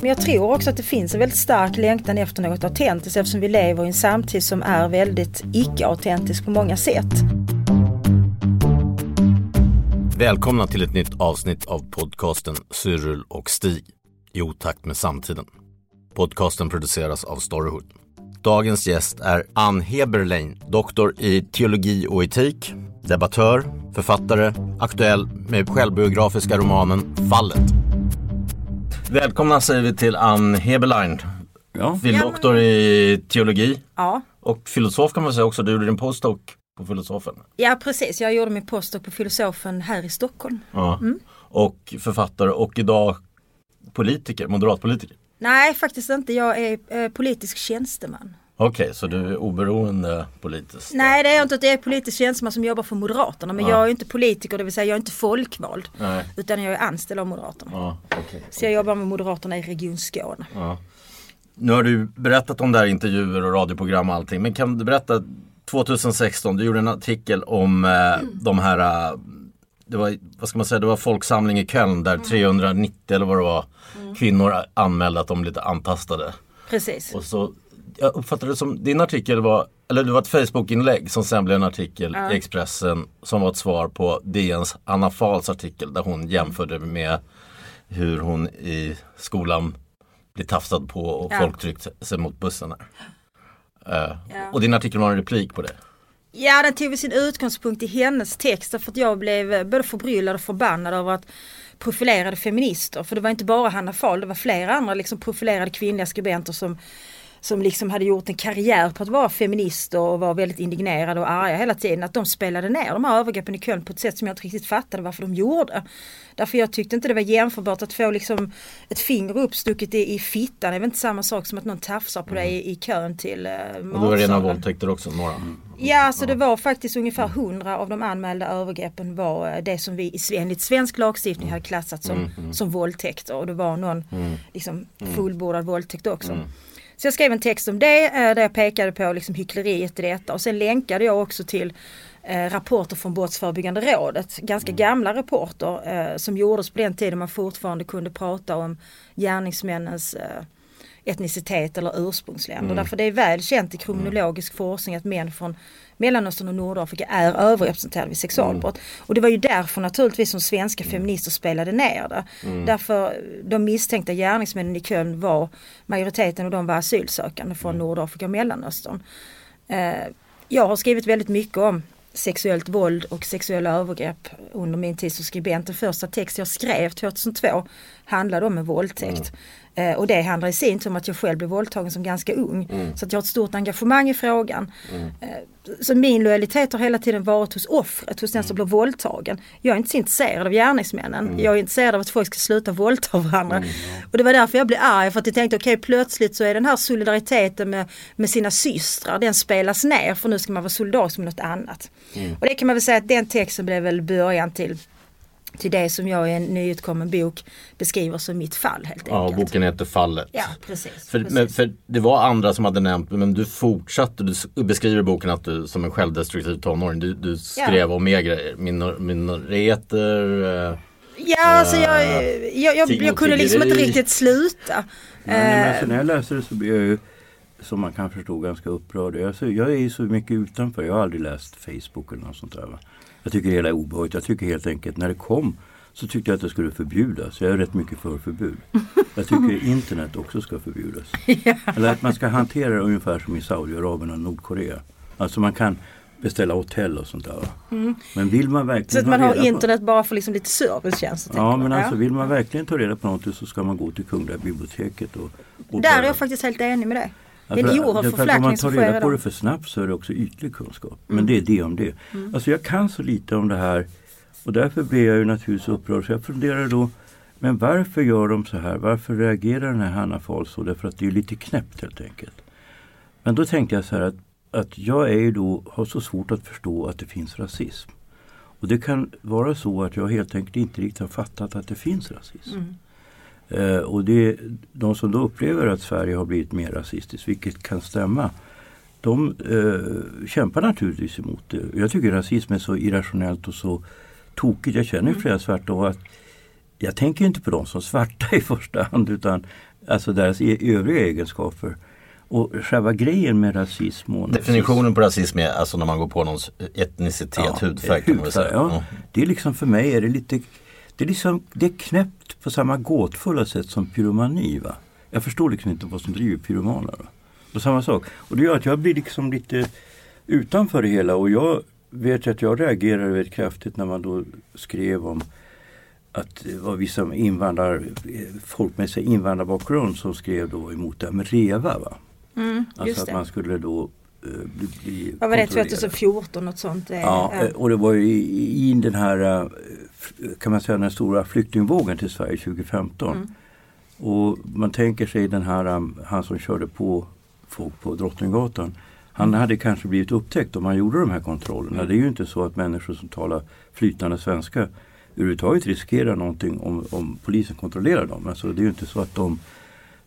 Men jag tror också att det finns en väldigt stark längtan efter något autentiskt eftersom vi lever i en samtid som är väldigt icke-autentisk på många sätt. Välkomna till ett nytt avsnitt av podcasten Cyril och Stig i otakt med samtiden. Podcasten produceras av Storyhood. Dagens gäst är Ann Heberlein, doktor i teologi och etik, debattör, författare, aktuell med självbiografiska romanen Fallet. Välkomna säger vi till Ann Heberlein, Ja. doktor i teologi Ja. och filosof kan man säga också. Du gjorde din postdoc på filosofen. ja, precis. Jag gjorde min postdoc på filosofen här i Stockholm. Ja. Och författare och idag politiker, moderatpolitiker. Nej, faktiskt inte. Jag är eh, politisk tjänsteman. Okej, så du är oberoende politiskt? Nej, det är jag inte. Jag är politisk tjänsteman som jobbar för Moderaterna. Men Ja. jag är inte politiker, det vill säga jag är inte folkvald. Nej. Utan jag är anställd av Moderaterna. Ja, okej. Så jag jobbar med Moderaterna i Region Skåne. Ja. Nu har du berättat om det här intervjuer och radioprogram och allting. Men kan du berätta 2016, du gjorde en artikel om eh, de här, eh, det var, vad ska man säga, det var folksamling i Köln där 390 eller vad det var, kvinnor anmälde att de blev lite antastade. Precis. Och så, jag uppfattade det som, din artikel var, eller det var ett Facebook-inlägg som sen blev en artikel i Expressen som var ett svar på DNs Anna Fahls artikel där hon jämförde med hur hon i skolan blir tafsad på och Ja. folk tryckt sig mot bussen. Här. Eh, Ja. Och din artikel var en replik på det. Ja, den tog sin utgångspunkt i hennes text för att jag blev både förbryllad och förbannad över att profilerade feminister, för det var inte bara Hanna Fahl, det var flera andra liksom profilerade kvinnliga skribenter som som liksom hade gjort en karriär på att vara feminister och var väldigt indignerade och arga hela tiden. Att de spelade ner de här övergreppen i Köln på ett sätt som jag inte riktigt fattade varför de gjorde. Därför jag tyckte inte det var jämförbart att få liksom ett finger uppstucket i, i fittan. Det är väl inte samma sak som att någon tafsar på dig i, i kön till eh, Och det var rena våldtäkter också, några. Ja, alltså det var faktiskt ungefär 100 av de anmälda övergreppen var eh, det som vi i- enligt svensk lagstiftning hade klassat som, som våldtäkter och det var någon liksom, fullbordad våldtäkt också. Så jag skrev en text om det eh, där jag pekade på liksom hyckleriet i detta. Och sen länkade jag också till eh, rapporter från Brottsförebyggande rådet, ganska gamla rapporter eh, som gjordes på den tiden man fortfarande kunde prata om gärningsmännens etnicitet eller ursprungsländer. Därför det är väl känt i kriminologisk forskning att män från Mellanöstern och Nordafrika är överrepresenterade vid sexualbrott. Och det var ju därför naturligtvis som svenska feminister spelade ner det. Därför de misstänkta gärningsmännen i Köln var majoriteten och de var asylsökande från Nordafrika och Mellanöstern. Eh, jag har skrivit väldigt mycket om sexuellt våld och sexuella övergrepp under min tid som skribent. Den första text jag skrev 2002 handlade om en våldtäkt. Eh, och det handlar i sin tur om att jag själv blev våldtagen som ganska ung. Så att jag har ett stort engagemang i frågan. Eh, så min lojalitet har hela tiden varit hos offret, hos den som blir våldtagen. Jag är inte så intresserad av gärningsmännen. Jag är intresserad av att folk ska sluta våldta varandra. Och det var därför jag blev arg, för att jag tänkte okej plötsligt så är den här solidariteten med, med sina systrar, den spelas ner för nu ska man vara solidarisk med något annat. Och det kan man väl säga att den texten blev väl början till till det som jag i en nyutkommen bok beskriver som mitt fall helt Ja, enkelt. boken heter Fallet. Ja, precis. För, precis. men, för det var andra som hade nämnt men du fortsatte, du beskriver boken att du som en självdestruktiv tonåring, du, du skrev om mer grejer, minor, minoriteter, eh, Ja, alltså jag, jag, jag, jag och kunde liksom inte riktigt sluta. Nej, men Eh, alltså, när jag läste det så blev jag ju, som man kan förstå, ganska upprörd. Jag, jag är ju så mycket utanför. Jag har aldrig läst Facebook eller något sånt där. Jag tycker hela är obehagligt. Jag tycker helt enkelt när det kom så tyckte jag att det skulle förbjudas. Jag är rätt mycket för förbud. Jag tycker internet också ska förbjudas. Eller att man ska hantera det ungefär som i Saudiarabien och Nordkorea. Alltså man kan beställa hotell och sånt där. va. Men vill man verkligen Så att man har reda på- internet bara för liksom lite servicetjänster. Ja men alltså vill man verkligen ta reda på något så ska man gå till Kungliga biblioteket och, och Där är jag faktiskt helt enig med dig. Det är därför att Om man tar reda på det för snabbt så är det också ytlig kunskap. Men det är det om det. Alltså jag kan så lite om det här och därför blir jag ju naturligtvis upprörd. Så jag funderar då, men varför gör de så här? Varför reagerar den här Hanna Fahl så? Därför att det är lite knäppt helt enkelt. Men då tänkte jag så här att, att jag är ju då, har så svårt att förstå att det finns rasism. Och det kan vara så att jag helt enkelt inte riktigt har fattat att det finns rasism. Eh, och det, de som då upplever att Sverige har blivit mer rasistiskt, vilket kan stämma, de eh, kämpar naturligtvis emot det. Jag tycker rasism är så irrationellt och så tokigt. Jag känner ju flera svarta och att jag tänker inte på dem som svarta i första hand utan alltså deras e- övriga egenskaper. Och själva grejen med rasism och Definitionen på rasism är alltså när man går på någons etnicitet, hudfärg väl hudfärg, säga. ja. Ja. Det är liksom för mig är det lite det är, liksom, det är knäppt på samma gåtfulla sätt som pyromani. Va? Jag förstår liksom inte vad som driver pyromaner. Va? Och samma sak. Och det gör att jag blir liksom lite utanför det hela och jag vet att jag reagerade väldigt kraftigt när man då skrev om att det var vissa invandrar, folk med sig invandrarbakgrund som skrev då emot det här med REVA. Va? Mm, Alltså att det. man skulle då eh, bli, bli Vad var det kontrollerad. 2014 något sånt? eh, Ja, eh, och det var ju i, i den här, kan man säga, den stora flyktingvågen till Sverige 2015. Mm. Och man tänker sig den här, um, han som körde på folk på Drottninggatan. Han hade kanske blivit upptäckt om man gjorde de här kontrollerna. Det är ju inte så att människor som talar flytande svenska överhuvudtaget riskerar någonting om, om polisen kontrollerar dem. Alltså det är ju inte så att de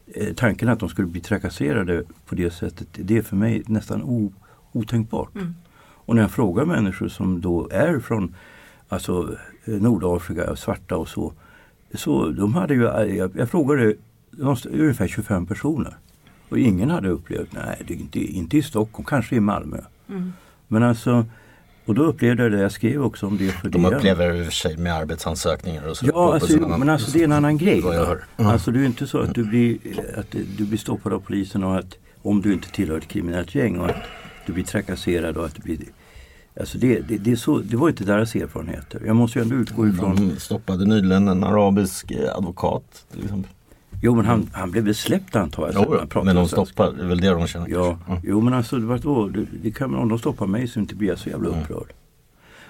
eh, Tanken att de skulle bli trakasserade på det sättet, det är för mig nästan o, otänkbart. Mm. Och när jag frågar människor som då är från alltså, Nordafrika, svarta och så. Så de hade ju, eh, jag, jag frågade ungefär 25 personer. Och ingen hade upplevt, nej det är inte, inte i Stockholm, kanske i Malmö. Mm. Men alltså, och då upplevde jag det, jag skrev också om det för De DN. upplever för sig med arbetsansökningar och så. Ja, alltså, annan- men alltså det är en annan grej. Vad jag va? hör. Mm. Alltså det är inte så att du blir, att du blir stoppad av polisen och att om du inte tillhör ett kriminellt gäng och att du blir trakasserad och att du blir Alltså det, det, det, så, det var inte deras erfarenheter. Jag måste ju ändå utgå ifrån De stoppade nyligen en arabisk eh, advokat. exempel. Jo men han, han blev väl släppt antar jag. Jo, pratade men de stoppar, det är väl det de känner Ja. Mm. jo men alltså det, var då, det, det kan, om de stoppar mig så inte blir jag så jävla upprörd.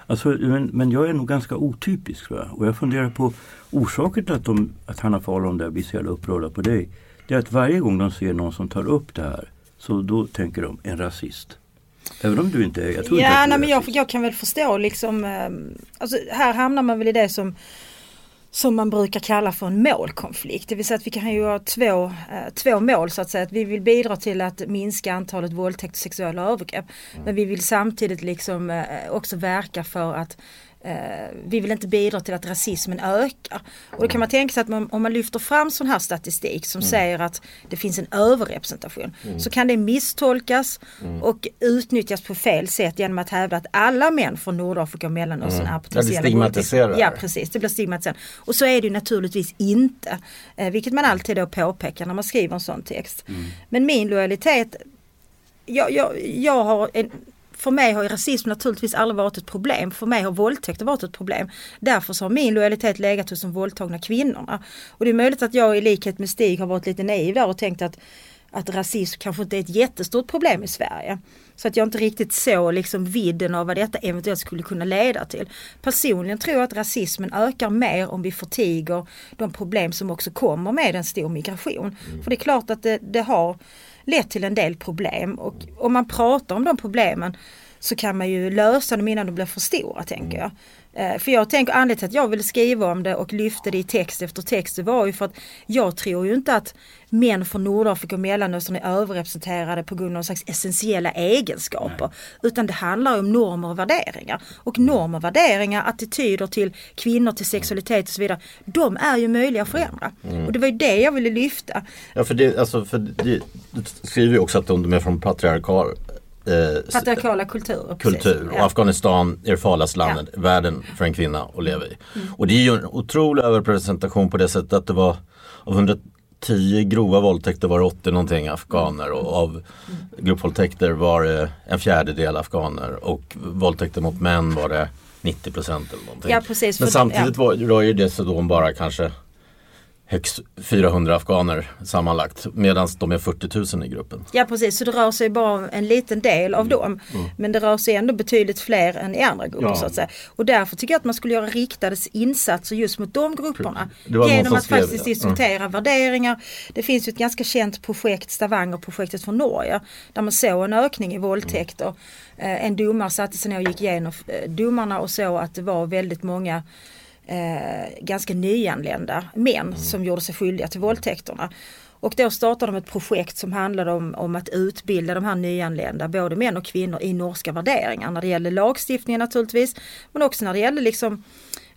Alltså, men, men jag är nog ganska otypisk tror jag. Och jag funderar på orsaken till att, de, att Hanna de där blir så jävla upprörda på dig. Det är att varje gång de ser någon som tar upp det här så då tänker de en rasist. Även om du inte är, jag tror inte Ja, du nej, men jag, jag kan väl förstå liksom, eh, alltså, här hamnar man väl i det som som man brukar kalla för en målkonflikt. Det vill säga att vi kan ju ha två, eh, två mål så att säga. Att vi vill bidra till att minska antalet våldtäkt och sexuella övergrepp. Men vi vill samtidigt liksom eh, också verka för att vi vill inte bidra till att rasismen ökar. Och då kan man tänka sig att man, om man lyfter fram sån här statistik som säger att det finns en överrepresentation så kan det misstolkas och utnyttjas på fel sätt genom att hävda att alla män från Nordafrika och Mellanöstern är Ja, det potentiella Ja det. precis, det blir stigmatiserat. Och så är det naturligtvis inte. Eh, vilket man alltid då påpekar när man skriver en sån text. Men min lojalitet, jag, jag, jag har en, för mig har ju rasism naturligtvis aldrig varit ett problem. För mig har våldtäkter varit ett problem. Därför så har min lojalitet legat hos de våldtagna kvinnorna. Och det är möjligt att jag i likhet med Stig har varit lite naiv där och tänkt att, att rasism kanske inte är ett jättestort problem i Sverige. Så att jag inte riktigt såg liksom vidden av vad detta eventuellt skulle kunna leda till. Personligen tror jag att rasismen ökar mer om vi förtiger de problem som också kommer med en stor migration. För det är klart att det, det har lett till en del problem och om man pratar om de problemen så kan man ju lösa dem innan de blir för stora tänker jag. Eh, för jag tänker anledningen till att jag ville skriva om det och lyfte det i text efter text det var ju för att jag tror ju inte att män från Nordafrika och Mellanöstern är överrepresenterade på grund av någon slags essentiella egenskaper. Utan det handlar om normer och värderingar. Och normer och värderingar, attityder till kvinnor, till sexualitet och så vidare. De är ju möjliga att förändra. Och det var ju det jag ville lyfta. Ja för det, alltså, för det, du skriver ju också att de är från patriarkal eh, Patriarkala kulturer. kultur och Ja. Afghanistan är det farligaste landet i världen för en kvinna att leva i. Och det är ju en otrolig överrepresentation på det sättet att det var av 110 grova våldtäkter var det 80 någonting afghaner och av gruppvåldtäkter var det en fjärdedel afghaner och våldtäkter mot män var det 90 procent eller någonting. Ja, precis, Men samtidigt ja. var, rör ju det sig då om bara kanske högst 400 afghaner sammanlagt medan de är 40 000 i gruppen. Ja precis, så det rör sig bara om en liten del av dem. Men det rör sig ändå betydligt fler än i andra grupper Ja. så att säga. Och därför tycker jag att man skulle göra riktade insatser just mot de grupperna. Genom att skrev faktiskt det. diskutera värderingar. Det finns ju ett ganska känt projekt, Stavanger-projektet från Norge. Där man såg en ökning i våldtäkter. Eh, En domare satte sig ner och gick igenom eh, domarna och såg att det var väldigt många eh, ganska nyanlända män som gjorde sig skyldiga till våldtäkterna. Och då startade de ett projekt som handlade om, om att utbilda de här nyanlända, både män och kvinnor, i norska värderingar. När det gäller lagstiftningen naturligtvis, men också när det gäller liksom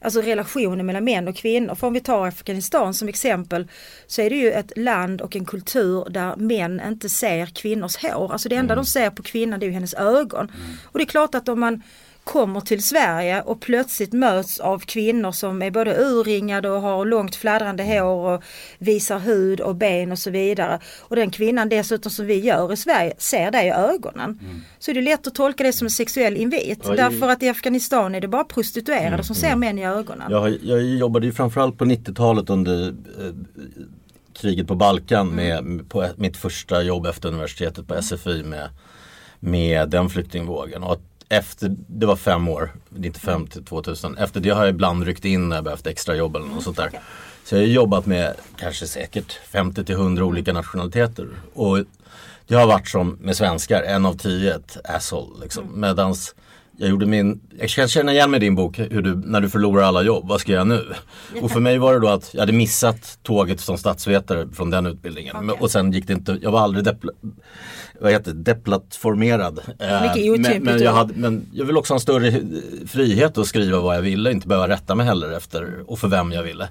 Alltså relationen mellan män och kvinnor. För om vi tar Afghanistan som exempel så är det ju ett land och en kultur där män inte ser kvinnors hår. Alltså det enda de ser på kvinnan det är hennes ögon. Och det är klart att om man kommer till Sverige och plötsligt möts av kvinnor som är både urringade och har långt fladdrande hår och visar hud och ben och så vidare. Och den kvinnan dessutom som vi gör i Sverige ser det i ögonen. Så är det lätt att tolka det som en sexuell invit. Ja, Därför att i Afghanistan är det bara prostituerade som ser män i ögonen. Jag, jag jobbade ju framförallt på 90-talet under eh, kriget på Balkan med, på mitt första jobb efter universitetet på SFI med, med den flyktingvågen. Och att efter, det var fem år, 95 till 2000. Efter det har jag ibland ryckt in när jag behövt extra jobb eller något sånt där. Så jag har jobbat med kanske säkert 50 till 100 olika nationaliteter. Och det har varit som med svenskar, en av tio ett asshole. Liksom. Medans jag gjorde min, jag kan känna igen mig i din bok, hur du, när du förlorar alla jobb, vad ska jag nu? Och för mig var det då att jag hade missat tåget som statsvetare från den utbildningen. Men, och sen gick det inte, jag var aldrig depla, vad heter deplattformerad. Eh, men, men, jag hade, men jag vill också ha en större frihet att skriva vad jag ville, inte behöva rätta mig heller efter och för vem jag ville.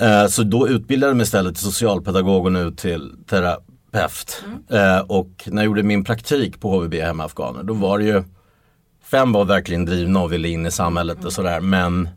Eh, Så då utbildade jag mig istället till socialpedagog och nu till terapeut. Eh, Och när jag gjorde min praktik på HVB hemma i Afghaner då var det ju Fem var verkligen drivna och ville in i samhället och sådär men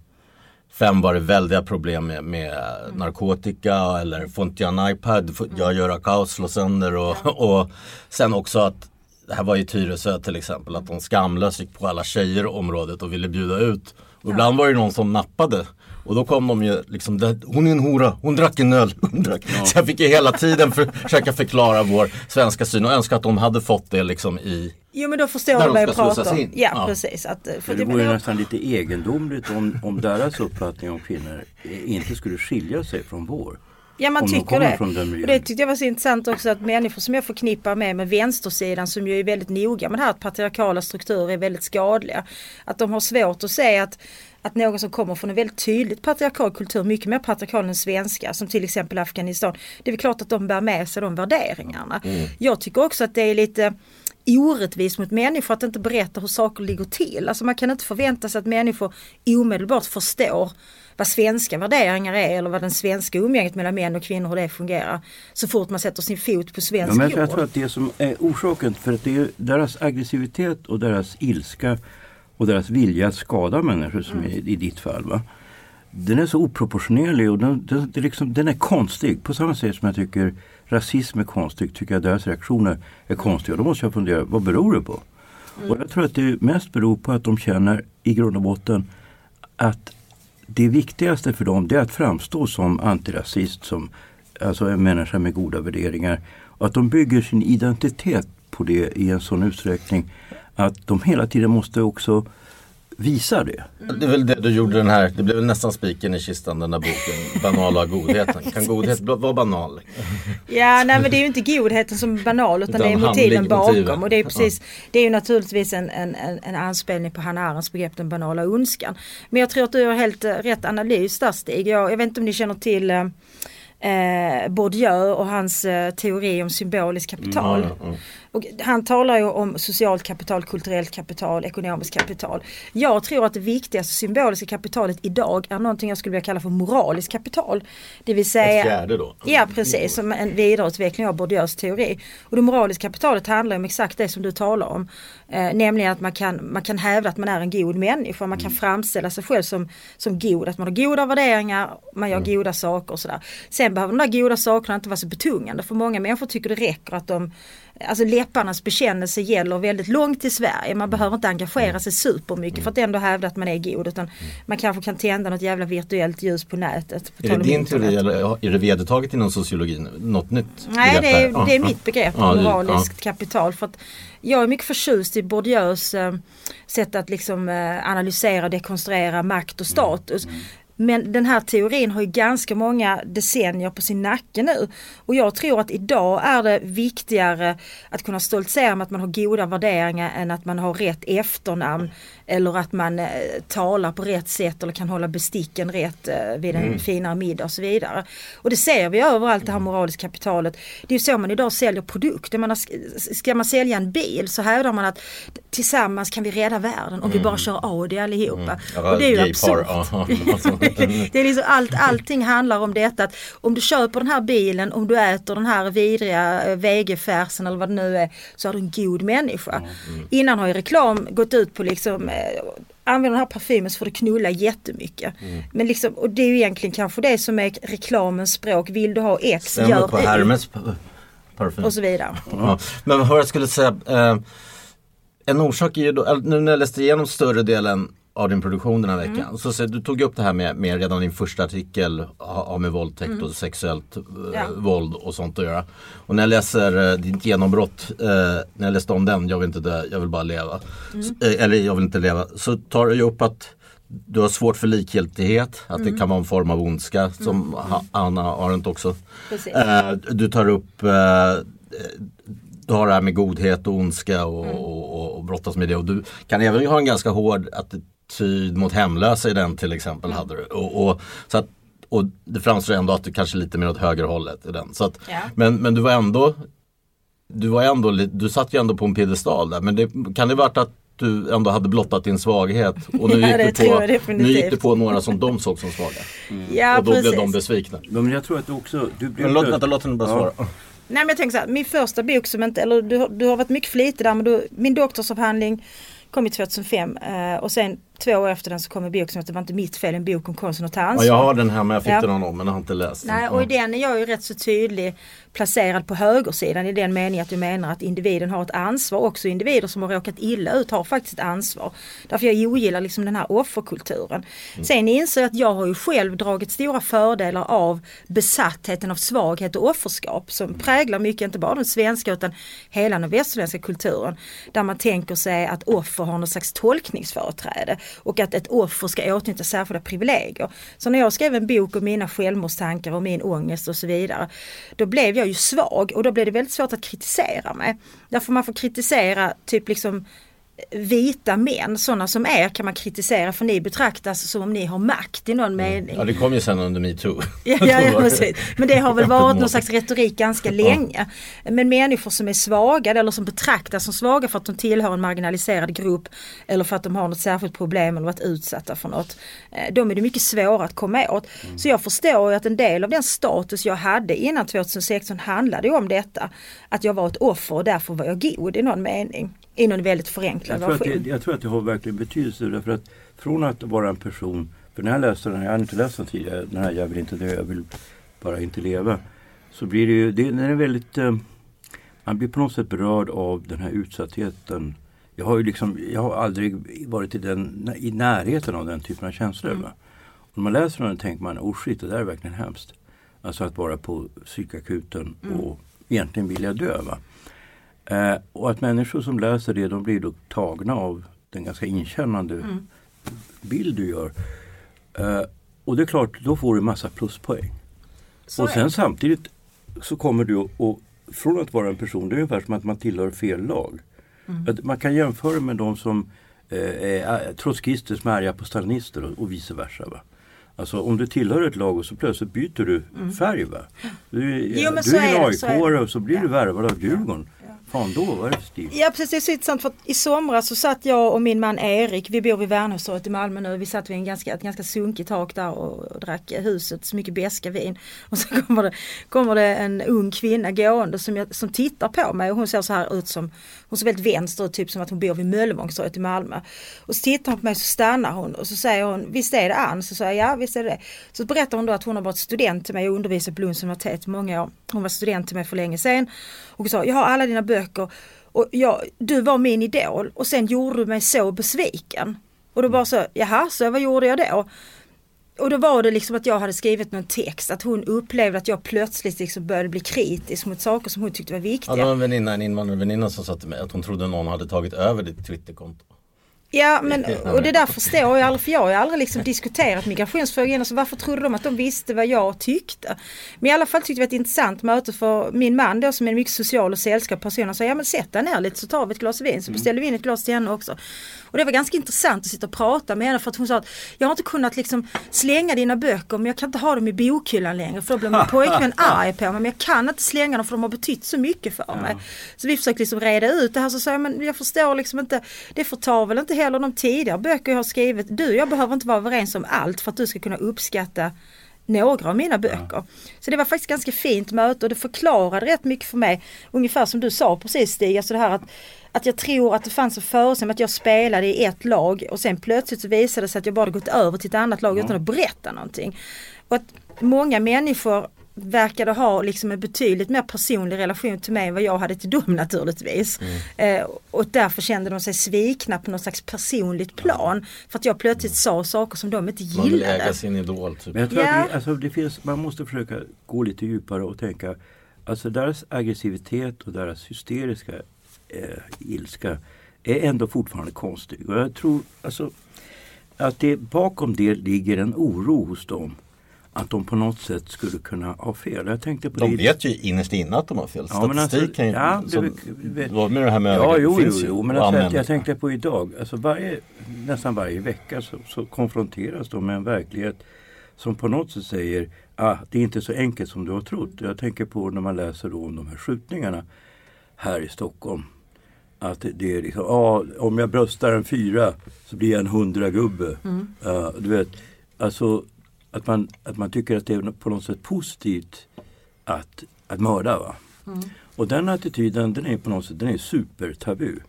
Fem var det väldiga problem med, med narkotika eller får inte jag en iPad, jag göra kaos, slå sönder och, och sen också att det här var i Tyresö till exempel att de skamlöst gick på alla tjejer i området och ville bjuda ut. Och ibland var det någon som nappade. Och då kom de ju liksom, "Det- hon är en hora, hon drack en öl. Hon drack. Så jag fick ju hela tiden för, försöka förklara vår svenska syn och önska att de hade fått det liksom i Jo men då förstår du vad jag ska pratar om. in. Ja, Ja. precis. Att, för det, vore ju nästan lite egendomligt om, om deras uppfattning om kvinnor inte skulle skilja sig från vår. Ja man Om tycker det. och det tyckte jag var så intressant också att människor som jag förknippar med med vänstersidan som ju är väldigt noga med det här att patriarkala strukturer är väldigt skadliga. Att de har svårt att se att att någon som kommer från en väldigt tydligt patriarkal kultur, mycket mer patriarkal än svenska, som till exempel Afghanistan. Det är väl klart att de bär med sig de värderingarna. Jag tycker också att det är lite orättvist mot människor att inte berätta hur saker ligger till. Alltså man kan inte förvänta sig att människor omedelbart förstår vad svenska värderingar är eller vad den svenska umgänget mellan män och kvinnor hur det fungerar. Så fort man sätter sin fot på Ja, svensk men jord. jag tror att det som är orsaken, för att det är deras aggressivitet och deras ilska och deras vilja att skada människor som Mm. i, i ditt fall. Va? Den är så oproportionerlig och den, den, det är liksom, den är konstig. På samma sätt som jag tycker rasism är konstig tycker jag deras reaktioner är konstiga. Då måste jag fundera, vad beror det på? Mm. Och jag tror att det mest beror på att de känner i grund och botten att det viktigaste för dem det är att framstå som antirasist, som alltså en människa med goda värderingar. Och att de bygger sin identitet på det i en sån utsträckning att de hela tiden måste också visa det. Det är väl det du gjorde den här, det blev nästan spiken i kistan den där boken, Banala godheten. Kan godhet vara banal? Ja, nej men det är ju inte godheten som är banal utan, Utan det är motiven bakom. motiven. Och det är precis, det är ju naturligtvis en, en, en, en anspelning på Hanna Arendts begrepp den banala ondskan. Men jag tror att du har helt eh, rätt analys där Stig. Jag, jag vet inte om ni känner till eh, eh, Bourdieu och hans eh, teori om symboliskt kapital. Och han talar ju om socialt kapital, kulturellt kapital, ekonomiskt kapital. Jag tror att det viktigaste symboliska kapitalet idag är någonting jag skulle vilja kalla för moraliskt kapital. Det vill säga Ett fjärde då? Ja precis, som en vidareutveckling av Bourdieus teori. Och det moraliska kapitalet handlar om exakt det som du talar om. Eh, nämligen att man kan, man kan hävda att man är en god människa, man kan framställa sig själv som, som god, att man har goda värderingar, man gör goda saker och sådär. Sen sen behöver de där goda sakerna inte vara så betungande för många människor tycker det räcker att de Alltså läpparnas bekännelse gäller väldigt långt i Sverige. Man behöver inte engagera sig supermycket för att ändå hävda att man är god utan man kanske kan tända något jävla virtuellt ljus på nätet. På Är det din teori eller är det vedertaget inom sociologin? Något nytt Nej, det är, det är mitt begrepp, moraliskt kapital. För att jag är mycket förtjust i Bourdieus eh, sätt att liksom eh, analysera och dekonstruera makt och status. Men den här teorin har ju ganska många decennier på sin nacke nu. Och jag tror att idag är det viktigare att kunna stoltsera med att man har goda värderingar än att man har rätt efternamn. Eller att man eh, talar på rätt sätt eller kan hålla besticken rätt eh, vid en finare middag och så vidare. Och det ser vi överallt det här moraliska kapitalet. Det är så man idag säljer produkter. Man har, ska man sälja en bil så hävdar man att tillsammans kan vi rädda världen om vi bara kör Audi allihopa. Ja, Och det är ju absurt. alltså. det är liksom allt, allting handlar om detta att om du köper den här bilen, om du äter den här vidriga eh, vegefärsen eller vad det nu är så är du en god människa. Innan har ju reklam gått ut på liksom eh, Använd den här parfymen så får du knulla jättemycket. Men liksom, och det är ju egentligen kanske det som är reklamens språk. Vill du ha X, Stämmer gör på Y. Hermes parfym. Och så vidare. Ja. Men vad jag skulle säga, eh, en orsak är ju då, nu när jag läste igenom större delen av din produktion den här veckan. Mm. Så, så du tog upp det här med, med redan din första artikel ha, ha med våldtäkt och sexuellt eh, Mm. Ja. våld och sånt att göra. Och när jag läser eh, ditt genombrott, eh, när jag läste om den, jag vill inte dö, jag vill bara leva. Mm. Så, eh, eller jag vill inte leva. Så tar du upp att du har svårt för likgiltighet, att Mm. det kan vara en form av ondska som ha, Anna Arendt också. Eh, du tar upp eh, du har det här med godhet och ondska och, Mm. och, och, och brottas med det. Och du kan även ha en ganska hård attityd mot hemlösa i den till exempel. Mm. Hade du. Och, och, så att, och det framstår ändå att du kanske är lite mer åt högerhållet i den. Så att, Ja. men, men du var ändå du var ändå du satt ju ändå på en piedestal där. Men det, kan det varit att du ändå hade blottat din svaghet och nu, Ja, det gick, du på, nu gick du på några som de såg som svaga. Ja och då blev precis. de besvikna. Ja, men jag tror att du också... Du blev Men låt, vänta, låt henne bara svara. Ja. Nej men jag tänker så här, min första bok som inte, eller du, har- du har varit mycket flitig där men du, min doktorsavhandling kom i 2005 eh, och sen två år efter den så kom en bok som heter Det var inte mitt fel, en bok om konsten att ta Ja, ansvar. jag har den här men jag fick Ja. den av någon men jag har inte läst den. Nej, och i den är jag ju rätt så tydlig placerad på högersidan i den meningen att du menar att individen har ett ansvar. Också individer som har råkat illa ut har faktiskt ett ansvar. Därför jag ogillar liksom den här offerkulturen. Sen inser jag att jag har ju själv dragit stora fördelar av besattheten av svaghet och offerskap som präglar mycket, inte bara den svenska utan hela den västerländska kulturen. Där man tänker sig att offer har något slags tolkningsföreträde och att ett offer ska åtnjuta särskilda privilegier. Så när jag skrev en bok om mina självmordstankar och min ångest och så vidare, då blev jag ju svag och då blev det väldigt svårt att kritisera mig. Därför man får kritisera typ liksom vita män, sådana som er kan man kritisera för ni betraktas som om ni har makt i någon mening. Ja det kom ju sen under metoo. Ja, ja, ja, precis. Men det har väl varit någon slags retorik ganska länge. Men människor som är svaga eller som betraktas som svaga för att de tillhör en marginaliserad grupp eller för att de har något särskilt problem eller varit utsatta för något. eh, De är det mycket svårare att komma åt. Så jag förstår ju att en del av den status jag hade innan 2016 handlade om detta. Att jag var ett offer och därför var jag god i någon mening. I någon väldigt förenklad Jag tror, att version. det, jag tror att det har verkligen betydelse därför att från att vara en person, för när jag läste den här, jag hade inte läst den tidigare, den här Jag vill inte dö, jag vill bara inte leva. Så blir det ju, det, den är väldigt, eh, man blir på något sätt berörd av den här utsattheten. Jag har ju liksom, jag har aldrig varit i, den, i närheten av den typen av känslor. Och när man läser den tänker man, oh shit det där är verkligen hemskt. Alltså att vara på psykakuten och egentligen vilja dö. Va? Eh, och att människor som läser det de blir då tagna av den ganska inkännande bild du gör. Eh, och det är klart, då får du massa pluspoäng. Så och sen samtidigt så kommer du och, från att vara en person, det är ungefär som att man tillhör fel lag. Att man kan jämföra med de som eh, är trotskister som är arga på stalinister och, och vice versa. Va? Alltså om du tillhör ett lag och så plötsligt byter du färg. Va? Du, Jo, du är en det. och så blir du Ja. värvad av Djurgården. fan då? Vad är det stil? Ja precis, det är så intressant för i somras så satt jag och min man Erik, vi bor vid Värnhustorget i Malmö nu, vi satt vid en ganska, ett ganska sunkigt tak där och, och drack huset så mycket beska vin. Och så kommer det, kommer det en ung kvinna gående som, jag, som tittar på mig och hon ser så här ut som, hon ser väldigt vänster ut, typ som att hon bor vid Möllevångstorget i Malmö. Och så tittar hon på mig så stannar hon och så säger hon, visst är det Ann? Så säger jag, ja visst är det det. Så berättar hon då att hon har varit student till mig och undervisat på Lunds universitet i många år. Hon var student till mig för länge sedan och sa, jag har alla dina böcker och jag, du var min idol och sen gjorde du mig så besviken. Och då bara så, jaha, så vad gjorde jag då? Och då var det liksom att jag hade skrivit någon text, att hon upplevde att jag plötsligt liksom började bli kritisk mot saker som hon tyckte var viktiga. Ja, det var en väninna, en invandrarväninna som sa till mig att hon trodde någon hade tagit över ditt Twitterkonto. Ja men och det där förstår jag aldrig för jag har aldrig liksom diskuterat migrationsfrågor innan så varför trodde de att de visste vad jag tyckte? Men i alla fall tyckte vi att det var ett intressant möte för min man då som är en mycket social och sällskapad person han sa ja men sätt dig ner lite så tar vi ett glas vin så beställde vi in ett glas till henne också. Och det var ganska intressant att sitta och prata med henne för att hon sa att jag har inte kunnat liksom slänga dina böcker men jag kan inte ha dem i bokhyllan längre för då blir min pojkvän arg på mig men jag kan inte slänga dem för de har betytt så mycket för mig. Så vi försökte liksom reda ut det här så sa jag men jag förstår liksom inte det förtar väl inte heller de tidigare böcker jag har skrivit. Du jag behöver inte vara överens om allt för att du ska kunna uppskatta några av mina böcker. Så det var faktiskt ganska fint möte och det förklarade rätt mycket för mig. Ungefär som du sa precis Stig, alltså det här att, att jag tror att det fanns en föreställning att jag spelade i ett lag och sen plötsligt så visade det sig att jag bara gått över till ett annat lag utan att berätta någonting. Och att många människor verkade ha liksom en betydligt mer personlig relation till mig än vad jag hade till dem naturligtvis. Eh, och därför kände de sig svikna på något slags personligt plan. För att jag plötsligt sa saker som de inte Man vill gillade. äga sin idol. Typ. Men jag tror Ja. att det, alltså, det finns, man måste försöka gå lite djupare och tänka Alltså deras aggressivitet och deras hysteriska eh, ilska är ändå fortfarande konstig. Och jag tror alltså, att det, bakom det ligger en oro hos dem. Att de på något sätt skulle kunna ha fel. Jag tänkte på De det vet ju innerst inne att de har fel. Ja, men alltså, Statistik kan ju... ja, det som- med det här med Ja, jo, jo, finns ju jo men alltså, jag, tänkte på idag. Alltså varje, nästan varje vecka så, så konfronteras de med en verklighet som på något sätt säger ah, det är inte så enkelt som du har trott. Jag tänker på när man läser om de här skjutningarna här i Stockholm. Att det- är liksom, ah, om jag bröstar en fyra så blir jag en hundra gubbe. Ja, du vet, alltså att man, att man tycker att det är på något sätt positivt att, att mörda. Va? Och den attityden den är på något sätt den är supertabu.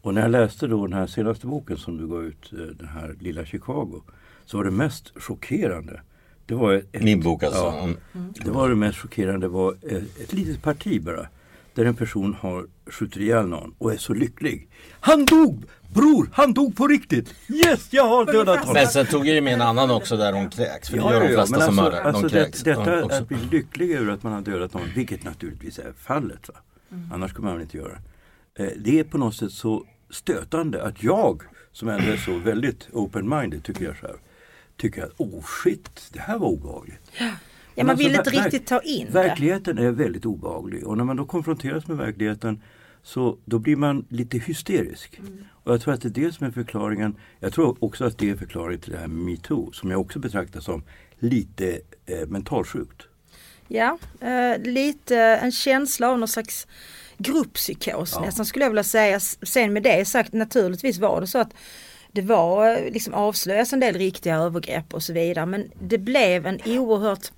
Och när jag läste då den här senaste boken som du gav ut, eh, den här Lilla Chicago, så var det mest chockerande. Det var ett, Min bok alltså. Ja, det var det mest chockerande var ett, ett litet parti bara. Där en person har skjutit ihjäl någon och är så lycklig. Han dog! Bror, han dog på riktigt! Yes, jag har dödat honom! Men sen tog jag ju med en annan också där hon kräks. För det gör de flesta men som alltså, mördar. alltså de kräks. det, detta Ja, också. att bli lycklig över att man har dödat någon, vilket naturligtvis är fallet. Va? Mm. Annars skulle man väl inte göra. Eh, det är på något sätt så stötande att jag, som ändå är så väldigt open-minded tycker jag själv, tycker att oh shit, det här var obehagligt. Ja, man alltså, vill inte ver- riktigt ta in det. Verkligheten är väldigt obehaglig och när man då konfronteras med verkligheten så då blir man lite hysterisk. Mm. Och jag tror att det är det som är förklaringen. Jag tror också att det är förklaringen till det här metoo som jag också betraktar som lite eh, mentalsjukt. Ja, eh, lite en känsla av någon slags grupppsykos nästan skulle jag vilja säga. Sen med det sagt naturligtvis var det så att det var eh, liksom avslöjas en del riktiga övergrepp och så vidare men det blev en oerhört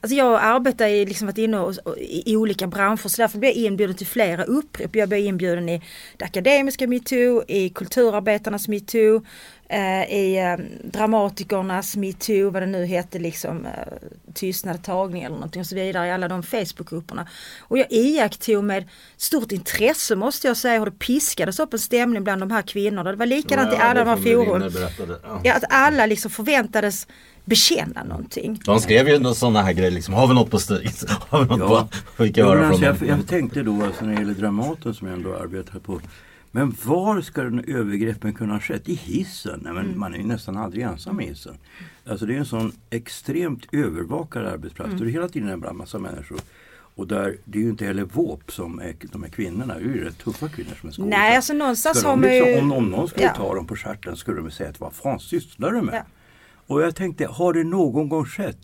Alltså jag arbetar i, liksom varit inne och, och, i olika branscher så därför blev jag inbjuden till flera upprop. Jag blev inbjuden i det akademiska metoo, i kulturarbetarnas metoo, eh, i eh, dramatikernas metoo, vad det nu hette liksom, eh, tystnad tagning eller någonting och så vidare i alla de Facebookgrupperna. Och jag iakttog med stort intresse måste jag säga hur det piskades upp en stämning bland de här kvinnorna. Det var likadant i Ja, alla det de här forum. Ja, att alla liksom förväntades bekänna någonting. De skrev ju sådana här grejer liksom. Har vi något på Stig? Har vi något Ja. på? Fick Ja, jag höra alltså, från jag, dem. jag tänkte då alltså, när det gäller Dramaten som jag ändå arbetar på. Men var ska den övergreppen kunna ha skett? I hissen? Nej, men Mm. Man är ju nästan aldrig ensam i hissen. Alltså det är en sån extremt övervakad arbetsplats. Mm. Det hela tiden är en massa människor. Och där, det är ju inte heller våp som är de här kvinnorna. Det är ju rätt tuffa kvinnor som är skådisar. Nej, alltså någonstans har man ju... liksom, om, om någon skulle Ja. ta dem på stjärten skulle de säga att vad fan sysslar du med? Ja. Och jag tänkte, har det någon gång skett?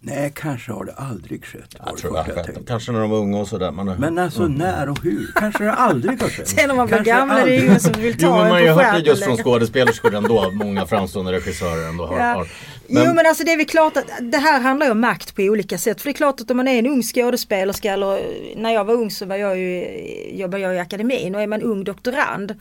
Nej, kanske har det aldrig skett. Jag tror jag jag. Kanske när de var unga och sådär. Man, Men alltså när och hur? Kanske det aldrig har skett. Sen när man blir gammal är det ingen som vill Jo ta men man har ju en på hört det just från skådespelerskor ändå. Många framstående regissörer ändå har. Ja. har. Jo men alltså det är väl klart att det här handlar ju om makt på olika sätt. För det är klart att om man är en ung skådespelerska eller när jag var ung så var jag ju, jobbade jag i akademin och är man ung doktorand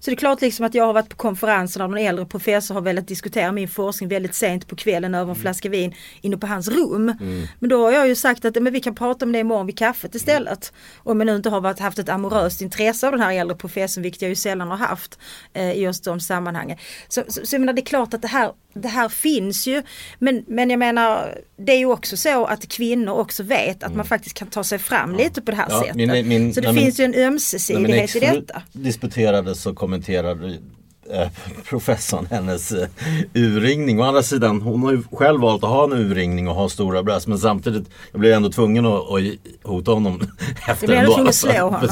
så det är klart liksom att jag har varit på konferenser där någon äldre professor har velat diskutera min forskning väldigt sent på kvällen över en flaska vin inne på hans rum. Men då har jag ju sagt att men vi kan prata om det imorgon vid kaffet istället. Om jag nu inte har varit, haft ett amoröst intresse av den här äldre professorn, vilket jag ju sällan har haft eh, i just de sammanhangen. Så, så, så jag menar, det är klart att det här, det här finns ju. Men, men jag menar, det är ju också så att kvinnor också vet att man faktiskt kan ta sig fram lite på det här Ja, sättet. min- min- så det när min- finns ju en ömsesidighet i detta. disputerade så kommenterade professorn hennes eh, urringning. Å andra sidan, hon har ju själv valt att ha en urringning och ha stora bröst. Men samtidigt, jag blev ändå tvungen att, att hota honom efter blev ändå ändå. tvungen att slå honom.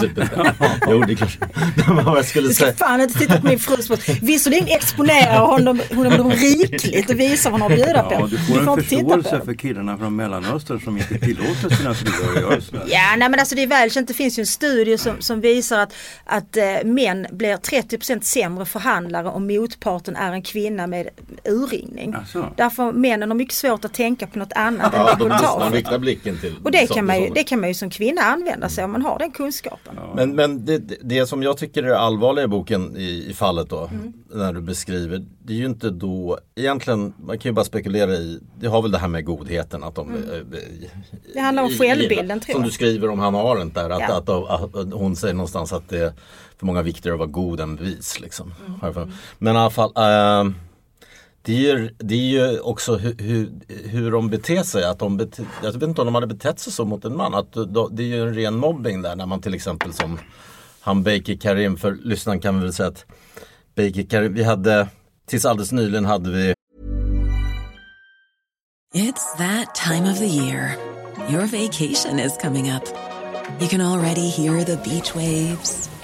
jo, det kanske. Vad jag skulle Du ska säga. fan inte titta på min frus bröst. Visserligen exponerar honom, honom rikligt och visar vad hon har bjuda på. Ja, du får en inte titta på förståelse för killarna från Mellanöstern som inte tillåter sina fruar att göra sådär. Ja, nej men alltså det är välkänt. Det finns ju en studie som, som visar att, att eh, män blir 30% sämre förhandlare om motparten är en kvinna med urringning. Asså. Därför männen har mycket svårt att tänka på något annat Ja, än då måste man reportaget. rikta blicken till Och det som- kan, man ju, som- det kan man ju som kvinna använda sig om man har den kunskapen. Men, men det, det- som jag tycker är allvarliga i boken i, i fallet då, Mm. när du beskriver, det är ju inte då, egentligen, man kan ju bara spekulera i, det har väl det här med godheten att de... eh, eh, Mm. Det handlar om i- självbilden, i- tror Som jag. du skriver om Hanna Arendt där, att, Ja. att, att, att, hon säger någonstans att det för många viktigare att vara god än vis. Liksom. Mm. Men i alla fall, äh, det är, ju, det är ju också hur, hur, hur de beter sig. Att de bete, jag vet inte om de hade betett sig så mot en man. Att då, det är ju en ren mobbing där när man till exempel som han Baker Karim, för lyssnaren kan vi väl säga att Baker Karim, vi hade tills alldeles nyligen hade vi It's that time of the year. Your vacation is coming up. You can already hear the beach waves,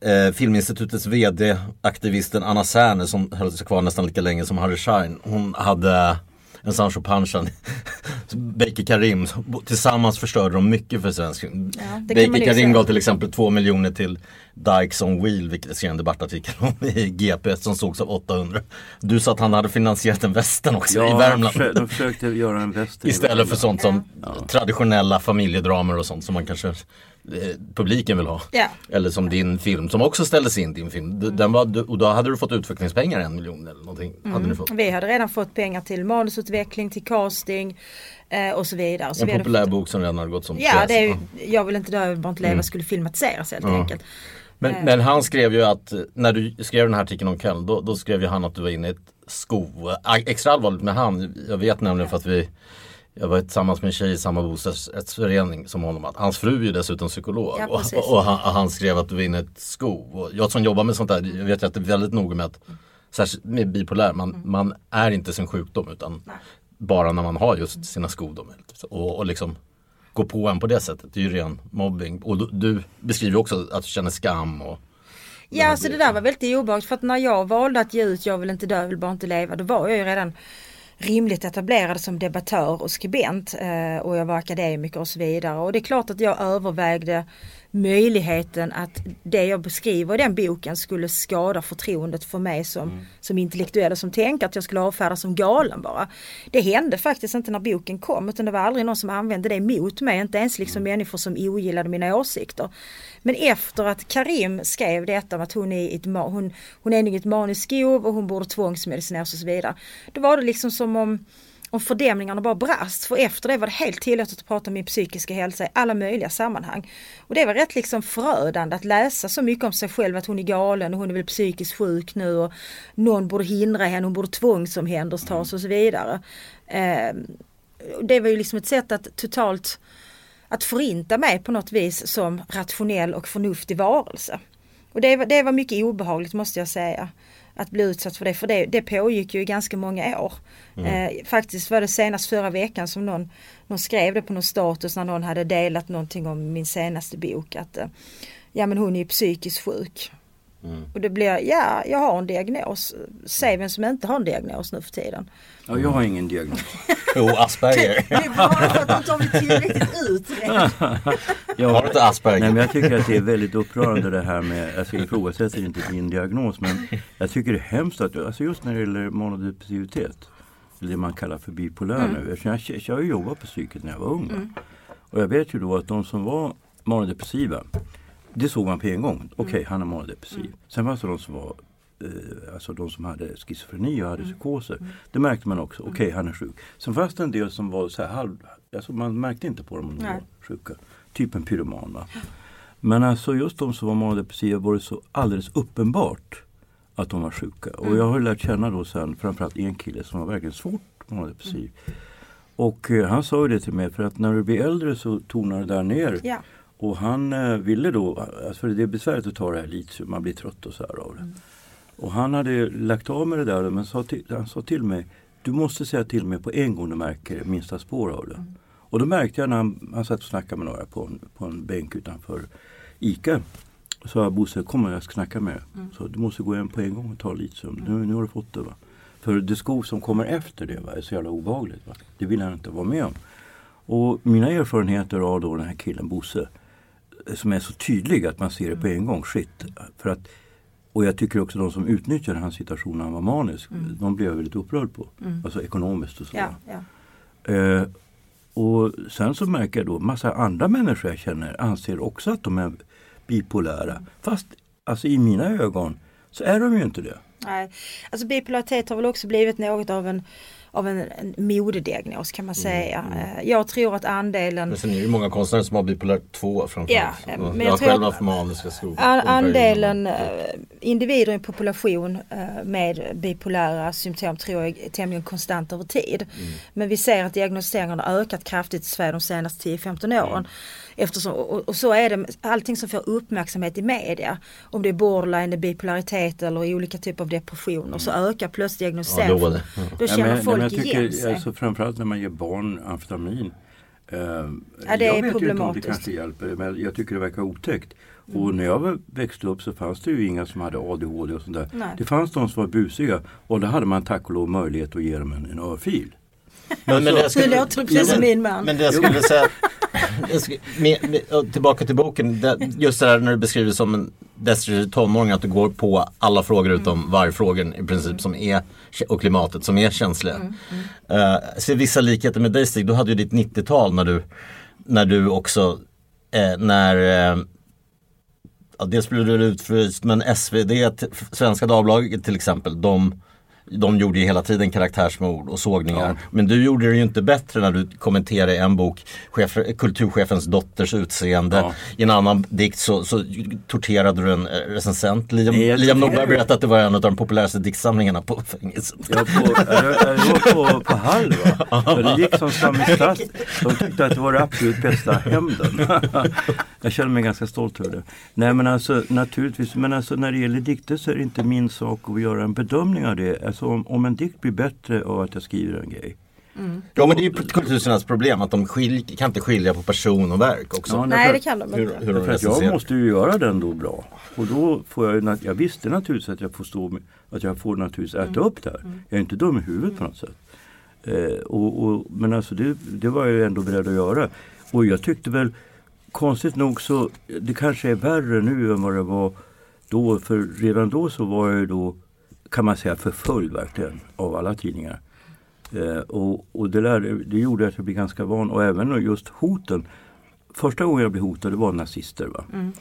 Eh, Filminstitutets vd, aktivisten Anna Serner som höll sig kvar nästan lika länge som Harry Schein. Hon hade en Sancho Panza, Baker Karim, tillsammans förstörde de mycket för svensk film. man Baker Karim gav till exempel två miljoner till Dykes on Wheel, vilket jag skrev en debattartikel om i GP som sågs av 800. Du sa att han hade finansierat en västern också i Ja, Värmland. försö- de försökte göra en väster. i Istället för sånt som traditionella familjedramer och sånt som man kanske publiken vill ha. Ja. Eller som din film som också ställdes in din film. D- Den var, och då hade du fått utvecklingspengar en miljon eller någonting. Hade ni fått. Vi hade redan fått pengar till manusutveckling, till casting eh, och så vidare. Så En vi populär fått... bok som redan hade gått som Ja, det är Ja. jag vill inte dö, jag vill bara inte leva skulle filmatiseras helt enkelt. Men, men han skrev ju att eh, när du skrev den här artikeln om Köln då, då skrev ju han att du var inne i ett sko. Äh, Extra allvarligt med han, jag vet nämligen för att vi jag var tillsammans med en tjej i samma bostadsrättsförening som honom. Att hans fru är dessutom psykolog. Ja, och, och han, han skrev att du var inne i ett sko. Och jag som jobbar med sånt där, jag vet att det är väldigt noga med att Särskilt med bipolär, man, Mm. man är inte sin sjukdom utan bara när man har just sina skodom. Och, och liksom gå på en på det sättet, det är ju ren mobbing. Och du, du beskriver också att du känner skam. Och, Ja, alltså det där var väldigt obehagligt för att när jag valde att ge ut Jag vill inte dö, jag vill bara inte leva, då var jag ju redan rimligt etablerad som debattör och skribent eh, och jag var akademiker och så vidare och det är klart att jag övervägde möjligheten att det jag beskriver i den boken skulle skada förtroendet för mig som, mm. som intellektuell och som tänkare, att jag skulle avfärdas som galen bara. Det hände faktiskt inte när boken kom utan det var aldrig någon som använde det mot mig, inte ens liksom mm. människor som ogillade mina åsikter. Men efter att Karim skrev detta om att hon är, ett, hon, hon är ett maniskt skov och hon borde tvångsmedicineras och så vidare. Då var det liksom som om om fördämningarna bara brast. För efter det var det helt tillåtet att prata om min psykiska hälsa i alla möjliga sammanhang. Och det var rätt liksom förödande att läsa så mycket om sig själv att hon är galen och hon är väl psykiskt sjuk nu och någon borde hindra henne, hon borde tvångsomhändertas och så vidare. Eh, det var ju liksom ett sätt att totalt att förinta mig på något vis som rationell och förnuftig varelse. Och det, det var mycket obehagligt måste jag säga att bli utsatt för det. För det, det pågick ju i ganska många år. Mm. Eh, faktiskt var det senast förra veckan som någon, någon skrev det på någon status när någon hade delat någonting om min senaste bok. Att eh, ja men hon är psykiskt sjuk. Mm. Och det blir, ja jag har en diagnos. Säg vem som inte har en diagnos nu för tiden. Ja, jag har ingen diagnos. Jo, Asperger. det är bara för att de inte har blivit tillräckligt utredd. jag har inte Asperger. Nej, men jag tycker att det är väldigt upprörande det här med, alltså jag ifrågasätter inte din diagnos men jag tycker det är hemskt att, alltså just när det gäller monodepressivitet, det man kallar för bipolär mm. nu. Jag, jag, jag jobbat på psyket när jag var ung. Mm. Och jag vet ju då att de som var manodepressiva det såg man på en gång. Okej, okay, mm. han är manodepressiv. Mm. Sen fanns det de som var eh, alltså de som hade schizofreni och hade mm. psykoser. Mm. Det märkte man också. Okej, okay, han är sjuk. Sen fanns det en del som var så här halv, alltså man märkte inte på dem om de var sjuka. Typ en pyroman. Va? Men alltså just de som var manodepressiva var det så alldeles uppenbart att de var sjuka. Och jag har lärt känna då sen framförallt en kille som var verkligen svårt manodepressiv. Och eh, han sa ju det till mig för att när du blir äldre så tonar det där ner. Ja. Och han eh, ville då, alltså det är besvärligt att ta det här litium, man blir trött och så här av det. Mm. Och han hade lagt av med det där men sa till, han sa till mig, du måste säga till mig på en gång du märker minsta spår av det. Mm. Och då märkte jag när han, han satt och snackade med några på en, på en bänk utanför ICA. Så sa Bosse, kom jag ska snacka med dig. Mm. Så du måste gå hem på en gång och ta litium. Nu, nu har du fått det. Va? För det skov som kommer efter det va, är så jävla obehagligt. Va? Det vill han inte vara med om. Och mina erfarenheter av då den här killen Bosse som är så tydlig att man ser det på en gång. Shit. För att, och jag tycker också de som utnyttjar hans situation när han var manisk, mm. de blir jag väldigt upprörd på. Mm. Alltså ekonomiskt och så. Ja, ja. Eh, och sen så märker jag då massa andra människor jag känner anser också att de är bipolära. Mm. Fast alltså i mina ögon så är de ju inte det. Nej, alltså bipolaritet har väl också blivit något av en av en, en modediagnos kan man mm, säga. Mm, mm. Jag tror att andelen... Men sen är det ju många konstnärer som har bipolär 2 framförallt. Ja, men jag, jag har själv haft maniska skov. Andelen äh, individer i en population med bipolära symptom tror jag är tämligen konstant över tid. Mm. Men vi ser att diagnostiseringen har ökat kraftigt i Sverige de senaste 10-15 åren. Mm. Eftersom, och, och, så är det allting som får uppmärksamhet i media. Om det är borderline, bipolaritet eller olika typer av depressioner så ökar plötsligt diagnostiseringen. Ja, då, då känner ja, folk men igen sig. Alltså, framförallt när man ger barn amfetamin. Eh, ja, det jag vet ju inte om det kanske hjälper men jag tycker det verkar otäckt. Mm. Och när jag växte upp så fanns det ju inga som hade ADHD och sånt där. Nej. Det fanns de som var busiga och då hade man tack och lov möjlighet att ge dem en, en örfil. Men, men det, skulle, låter precis som min man. Men det jag skulle säga, med, med, tillbaka till boken, det, just det där när du beskriver som en destruktiv tonåring att du går på alla frågor utom mm. vargfrågan i princip mm. som är och klimatet som är känsliga. Mm. Mm. Uh, ser vissa likheter med dig Stig, du hade ju ditt 90-tal när du, när du också eh, när eh, ja, dels blev du utfryst men SvD, Svenska Dagbladet till exempel, de de gjorde ju hela tiden karaktärsmord och sågningar. Ja. Men du gjorde det ju inte bättre när du kommenterade en bok, chef, kulturchefens dotters utseende. Ja. I en annan dikt så, så torterade du en eh, recensent. Liam, Liam Norberg berättade att det var en av de populäraste diktsamlingarna på fängelset. Ja, på, jag på, på Hall va? Det gick som Sami Stass. De tyckte att det var det absolut bästa hämnden. jag känner mig ganska stolt över det. Nej men alltså naturligtvis, men alltså när det gäller dikter så är det inte min sak att göra en bedömning av det. Alltså om, om en dikt blir bättre av att jag skriver en grej. Mm. Ja men det är ju kulturernas problem att de skilj, kan inte skilja på person och verk också. Ja, Nej det kan de inte. Hur, hur de för jag måste ju göra den då bra. Och då får jag, jag visste naturligtvis att jag får stå att jag får naturligtvis äta mm. upp det här. Jag är inte dum i huvudet på något sätt. Eh, och, och, men alltså det, det var jag ändå beredd att göra. Och jag tyckte väl konstigt nog så, det kanske är värre nu än vad det var då. För redan då så var jag ju då, kan man säga, förföljd verkligen av alla tidningar. Eh, och och det, där, det gjorde att jag blev ganska van och även just hoten. Första gången jag blev hotad det var nazister. Va? Mm.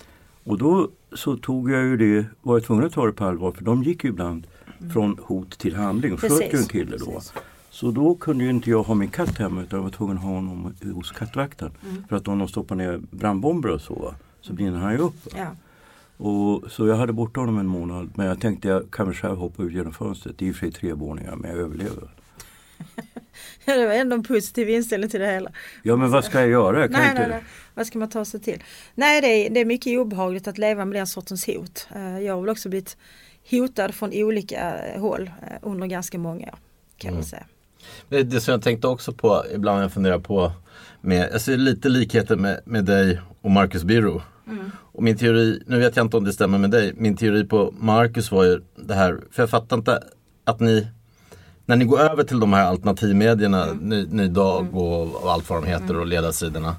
Och då så tog jag ju det, var jag tvungen att ta det på allvar för de gick ju ibland från hot till handling. Sköt ju en kille då. precis. Så då kunde ju inte jag ha min katt hemma utan jag var tvungen att ha honom hos kattvakten. Mm. För att om de stoppar ner brandbomber och så så brinner han ju upp. Ja. Och, så jag hade borta honom en månad men jag tänkte jag kan väl själv hoppa ut genom fönstret. Det är i och för sig tre våningar men jag överlever. Ja, det var ändå en positiv inställning till det hela. Ja men vad ska jag göra? Jag kan Nej, inte... nej, nej. Vad ska man ta sig till? Nej, det är, det är mycket obehagligt att leva med den sortens hot. Eh, Jag har väl också blivit hotad från olika eh, håll eh, under ganska många år. Kan Mm. man säga. Det, som jag tänkte också på ibland när jag funderar på med, jag ser lite likheter med, med dig och Marcus Birro. Och min teori, nu vet jag inte om det stämmer med dig, min teori på Marcus var ju det här, för jag fattar inte att ni när ni går över till de här alternativmedierna, ny, ny Dag och, och allt vad de heter och ledarsidorna.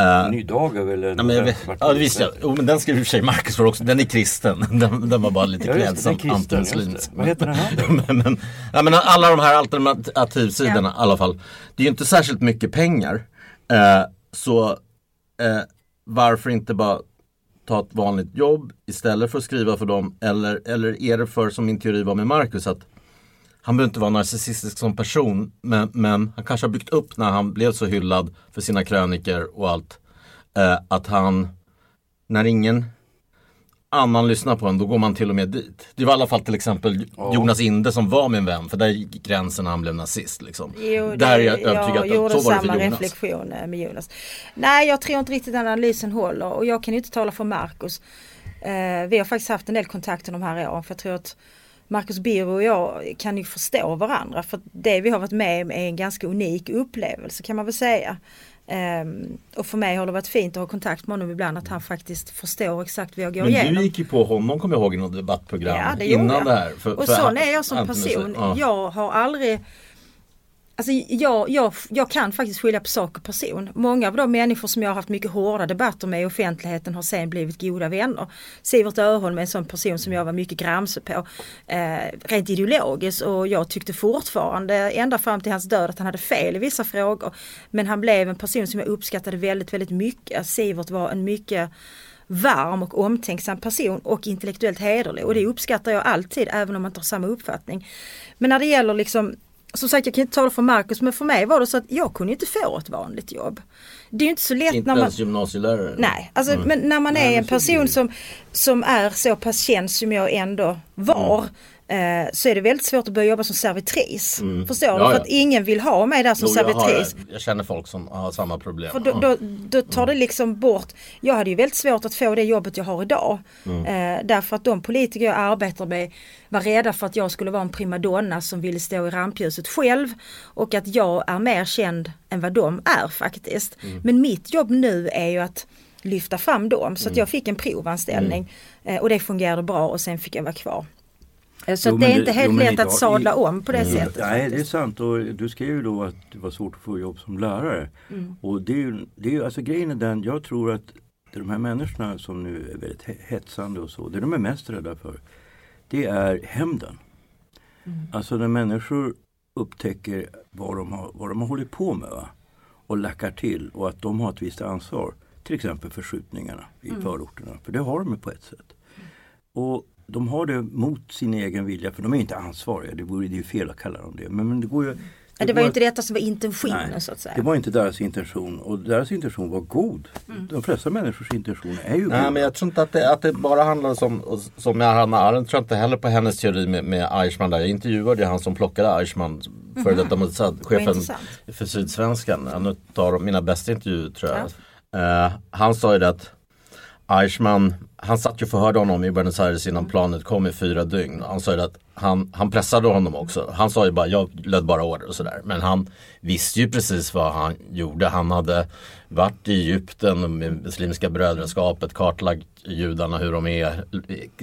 eh, Ny dag är väl en... Ja, men jag vet, ja det visste jag. Jo, men den skrev i och för sig Marcus för också. Den är kristen. Den, den var bara lite Ja, klädsamt det. antimuslimsk. Vad heter den andra? men, men, ja, men alla de här alternativsidorna i alla fall. Det är ju inte särskilt mycket pengar. Eh, så eh, varför inte bara ta ett vanligt jobb istället för att skriva för dem? Eller, eller är det för, som min teori var med Marcus, att han behöver inte vara narcissistisk som person men, men han kanske har byggt upp när han blev så hyllad för sina kröniker och allt. Eh, att han, när ingen annan lyssnar på en, då går man till och med dit. Det var i alla fall till exempel Jonas Inde som var min vän, för där gick gränsen när han blev nazist. Liksom. Jo, där är jag övertygad jag att gjorde så var det för Jonas. reflektion eh, med Jonas. Nej, jag tror inte riktigt den analysen håller och jag kan inte tala för Marcus. Eh, vi har faktiskt haft en del kontakter de här åren för jag tror att Marcus Birro och jag kan ju förstå varandra för att det vi har varit med om är en ganska unik upplevelse kan man väl säga. Ehm, och för mig har det varit fint att ha kontakt med honom ibland att han faktiskt förstår exakt vad jag går Men igenom. du gick ju på honom, kommer jag ihåg, i något debattprogram Ja, det innan jag. det här. För, och för sån är jag som person. Ja. Jag har aldrig Alltså jag, jag, jag kan faktiskt skilja på sak och person. Många av de människor som jag har haft mycket hårda debatter med i offentligheten har sen blivit goda vänner. Sivert Öholm är en sån person som jag var mycket gramse på. Eh, rent ideologiskt och jag tyckte fortfarande ända fram till hans död att han hade fel i vissa frågor. Men han blev en person som jag uppskattade väldigt, väldigt mycket. Sivert var en mycket varm och omtänksam person och intellektuellt hederlig och det uppskattar jag alltid även om man inte har samma uppfattning. Men när det gäller liksom som sagt jag kan inte tala för Marcus men för mig var det så att jag kunde inte få ett vanligt jobb. Det är ju inte så lätt Inte när man ens gymnasielärare? Nej, alltså, men när man är en person som, som är så pass känd som jag ändå var eh, så är det väldigt svårt att börja jobba som servitris. Förstår du? Mm. Ja, För ja. att ingen vill ha mig där som Jo, jag, har, servitris. jag känner folk som har samma problem. För då, Ja. då, då tar det liksom bort, jag hade ju väldigt svårt att få det jobbet jag har idag. Eh, därför att de politiker jag arbetar med var rädda för att jag skulle vara en primadonna som ville stå i rampljuset själv. Och att jag är mer känd än vad de är faktiskt. Men mitt jobb nu är ju att lyfta fram dem. Så att jag fick en provanställning. Eh, och det fungerade bra och sen fick jag vara kvar. Eh, Så Jo, det är inte helt jo, lätt idag- att sadla om på det sättet. Nej det är sant och du skrev ju då att det var svårt att få jobb som lärare. Mm. Och det är ju, det är ju, alltså grejen är den, jag tror att de här människorna som nu är väldigt he- hetsande och så, det de är mest rädda för det är hämnden. Mm. Alltså när människor upptäcker vad de har, vad de har hållit på med va? och lackar till och att de har ett visst ansvar. Till exempel för skjutningarna i Mm. förorterna. För det har de på ett sätt. Och de har det mot sin egen vilja för de är inte ansvariga. Det vore det ju fel att kalla dem det. Men, men det går ju Ja, det var ju att- inte detta som var intentionen Nej, så att säga. Det var inte deras intention och deras intention var god. Mm. De flesta människors intention är ju Nej god. men jag tror inte att det, att det bara handlar om, och som med Hanna Arendt tror jag inte heller på hennes teori med, med Eichmann där. Jag intervjuade ju han som plockade Eichmann, före detta Mossad-chefen för Sydsvenskan. En av mina bästa intervjuer tror jag. Eh, han sa ju det att Eichmann, han satt ju och förhörde honom i Buenos Aires innan planet kom i fyra dygn. Han sa ju att han, han pressade honom också. Han sa ju bara, jag löd bara order och sådär. Men han visste ju precis vad han gjorde. Han hade varit i Egypten med Muslimska brödraskapet, kartlagt judarna hur de är,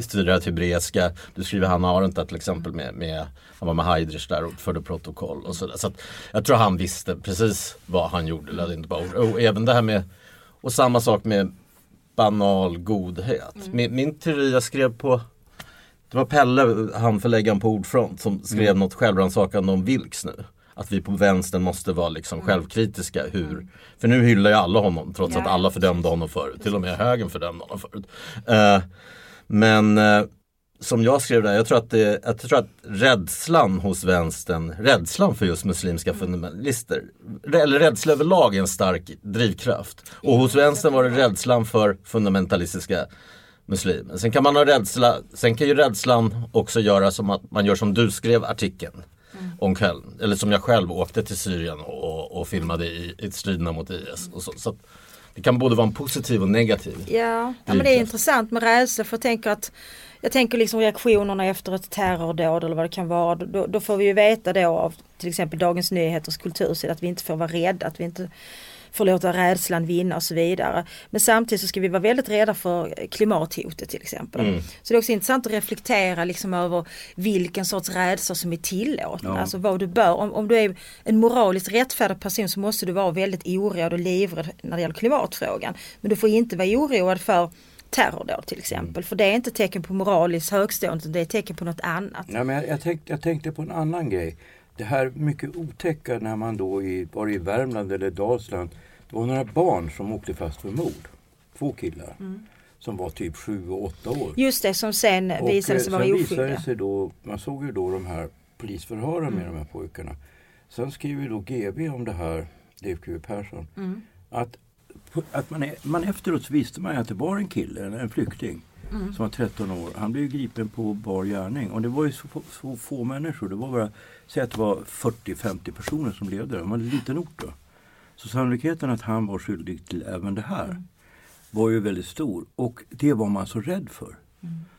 studerat hebreiska. Du skriver Hanna Arendt där till exempel med, med han var med Heidrich där och förde protokoll och sådär. Så att jag tror han visste precis vad han gjorde, löd inte bara ord. Och även det här med Och samma sak med banal godhet. Mm. Min, min teori jag skrev på Det var Pelle, han förläggaren på Ordfront som skrev Mm. något självrannsakande om Vilks nu. Att vi på vänstern måste vara liksom Mm. självkritiska hur För nu hyllar ju alla honom trots Ja, att alla fördömde honom förut. Till och med högern fördömde honom förut. Eh, men eh, som jag skrev där, jag tror, att det, jag tror att rädslan hos vänstern, rädslan för just muslimska fundamentalister, eller rädsla överlag är en stark drivkraft. Och hos vänstern var det rädslan för fundamentalistiska muslimer. Sen kan man ha rädsla, sen kan ju rädslan också göra som att man gör som du skrev artikeln. Om kvällen, eller som jag själv åkte till Syrien och, och, och filmade i, i striderna mot IS. Och så, så att det kan både vara en positiv och negativ. Ja, ja men det är intressant med rädsla för jag tänker att jag tänker liksom reaktionerna efter ett terrordåd eller vad det kan vara. Då, då får vi ju veta då av till exempel Dagens Nyheters kultursida att vi inte får vara rädda, att vi inte får låta rädslan vinna och så vidare. Men samtidigt så ska vi vara väldigt rädda för klimathotet till exempel. Så det är också intressant att reflektera liksom över vilken sorts rädsla som är tillåten. Ja. Alltså vad du bör, om, om du är en moraliskt rättfärdig person så måste du vara väldigt oroad och livrädd när det gäller klimatfrågan. Men du får inte vara oroad för terrordåd till exempel. För det är inte tecken på moraliskt högstående utan det är tecken på något annat. Nej, men jag, jag, tänkte, jag tänkte på en annan grej. Det här mycket otäcka när man då i, var i Värmland eller Dalsland. Det var några barn som åkte fast för mord. Två killar. Som var typ sju och åtta år. Just det som sen Och, visade eh, sig vara visade det oskyldiga. sig då, man såg ju då de här polisförhören Mm. med de här pojkarna. Sen skriver då GB om det här, Leif GW Persson. Mm. Att, att man, är, man efteråt visste man att det var en kille, en, en flykting. Mm. Som var 13 år. Han blev gripen på bar gärning. Och det var ju så, få- så få människor. Det var bara, säg att det var 40-50 personer som levde där. Det var en liten ort då. Så sannolikheten att han var skyldig till även det här var ju väldigt stor. Och det var man så rädd för.